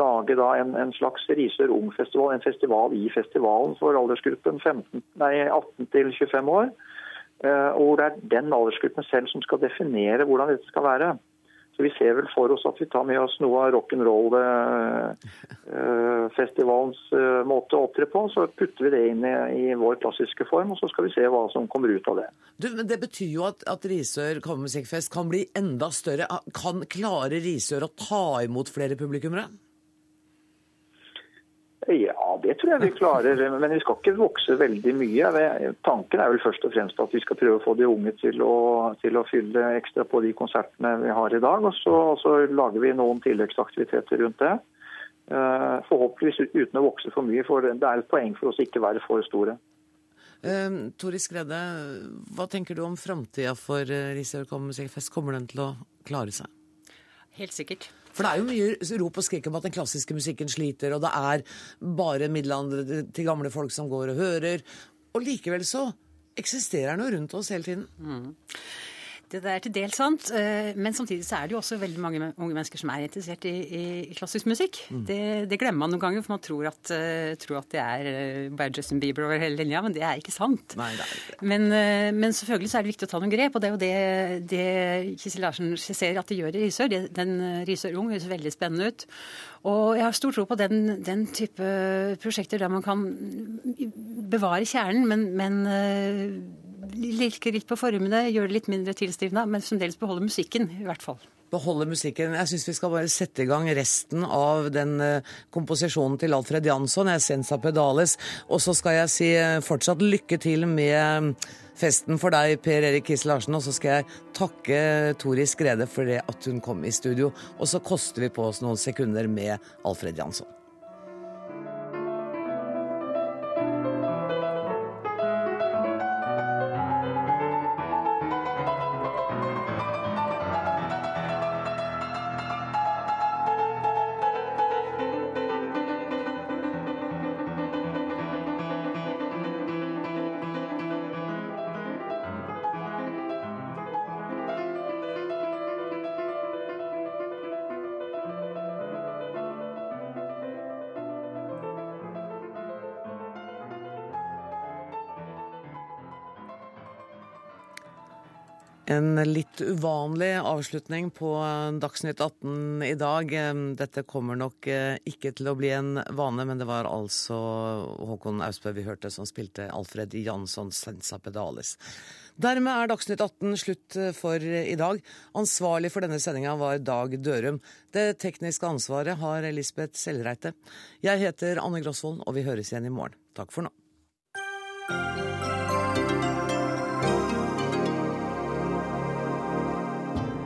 lage en, en, slags Risør Ung-festival. En festival i festivalen for aldersgruppen 15, nei, 18 til 25 år. Eh, og hvor det er den aldersgruppen selv som skal definere hvordan dette skal være. Så vi ser vel for oss at vi tar med oss noe av rock'n'roll-festivalens eh, måte å opptre på. Så putter vi det inn i, vår klassiske form, og så skal vi se hva som kommer ut av det. Du, men Det betyr jo at, at Risør kammermusikkfest kan bli enda større. Kan klare Risør å ta imot flere publikummere? Ja, det tror jeg vi klarer. Men vi skal ikke vokse veldig mye. Tanken er vel først og fremst at vi skal prøve å få de unge til å, til å fylle ekstra på de konsertene vi har i dag. Og så, og så lager vi noen tilleggsaktiviteter rundt det. Eh, forhåpentligvis uten å vokse for mye, for det er et poeng for oss ikke å være for store. Uh, Tori Skredde, hva tenker du om framtida for Risør Musikkfest? Kommer den til å klare seg? Helt sikkert. For det er jo mye rop og skrik om at den klassiske musikken sliter, og det er bare middelaldrende til gamle folk som går og hører. Og likevel så eksisterer den jo rundt oss hele tiden. Mm. Det er til dels sant, eh, men samtidig så er det jo også veldig mange unge mennesker som er interessert i, i, klassisk musikk. Mm. Det, det, glemmer man noen ganger, for man tror at, uh, tror at det er uh, bare Justin Bieber over hele linja, men det er ikke sant. Nei, det er ikke. Men, men, selvfølgelig så er det viktig å ta noen grep, og det er jo det, det Kissel Larsen ser at de gjør i Risør. Den Risør Ung høres veldig spennende ut. Og jeg har stor tro på den, den, type prosjekter der man kan bevare kjernen, men, men lirke litt på formene, gjør det litt mindre tilstivna, men fremdeles beholde musikken, i hvert fall. Beholde musikken. Jeg syns vi skal bare sette i gang resten av den uh, komposisjonen til Alfred Jansson, 'Essenza Pedales'. Og så skal jeg si uh, fortsatt lykke til med festen for deg, Per Erik Kisse Larsen. Og så skal jeg takke Tori Skrede for det at hun kom i studio. Og så koster vi på oss noen sekunder med Alfred Jansson. Litt uvanlig avslutning på Dagsnytt 18 i dag. Dette kommer nok eh, ikke til å bli en vane, men det var altså Håkon Austbø vi hørte som spilte Alfred Jansson Sensa Pedales. Dermed er Dagsnytt 18 slutt eh, for i dag. Ansvarlig for denne sendinga var Dag Dørum. Det tekniske ansvaret har Elisabeth Sellreite. Jeg heter Anne Grosvold, og vi høres igjen i morgen. Takk for nå.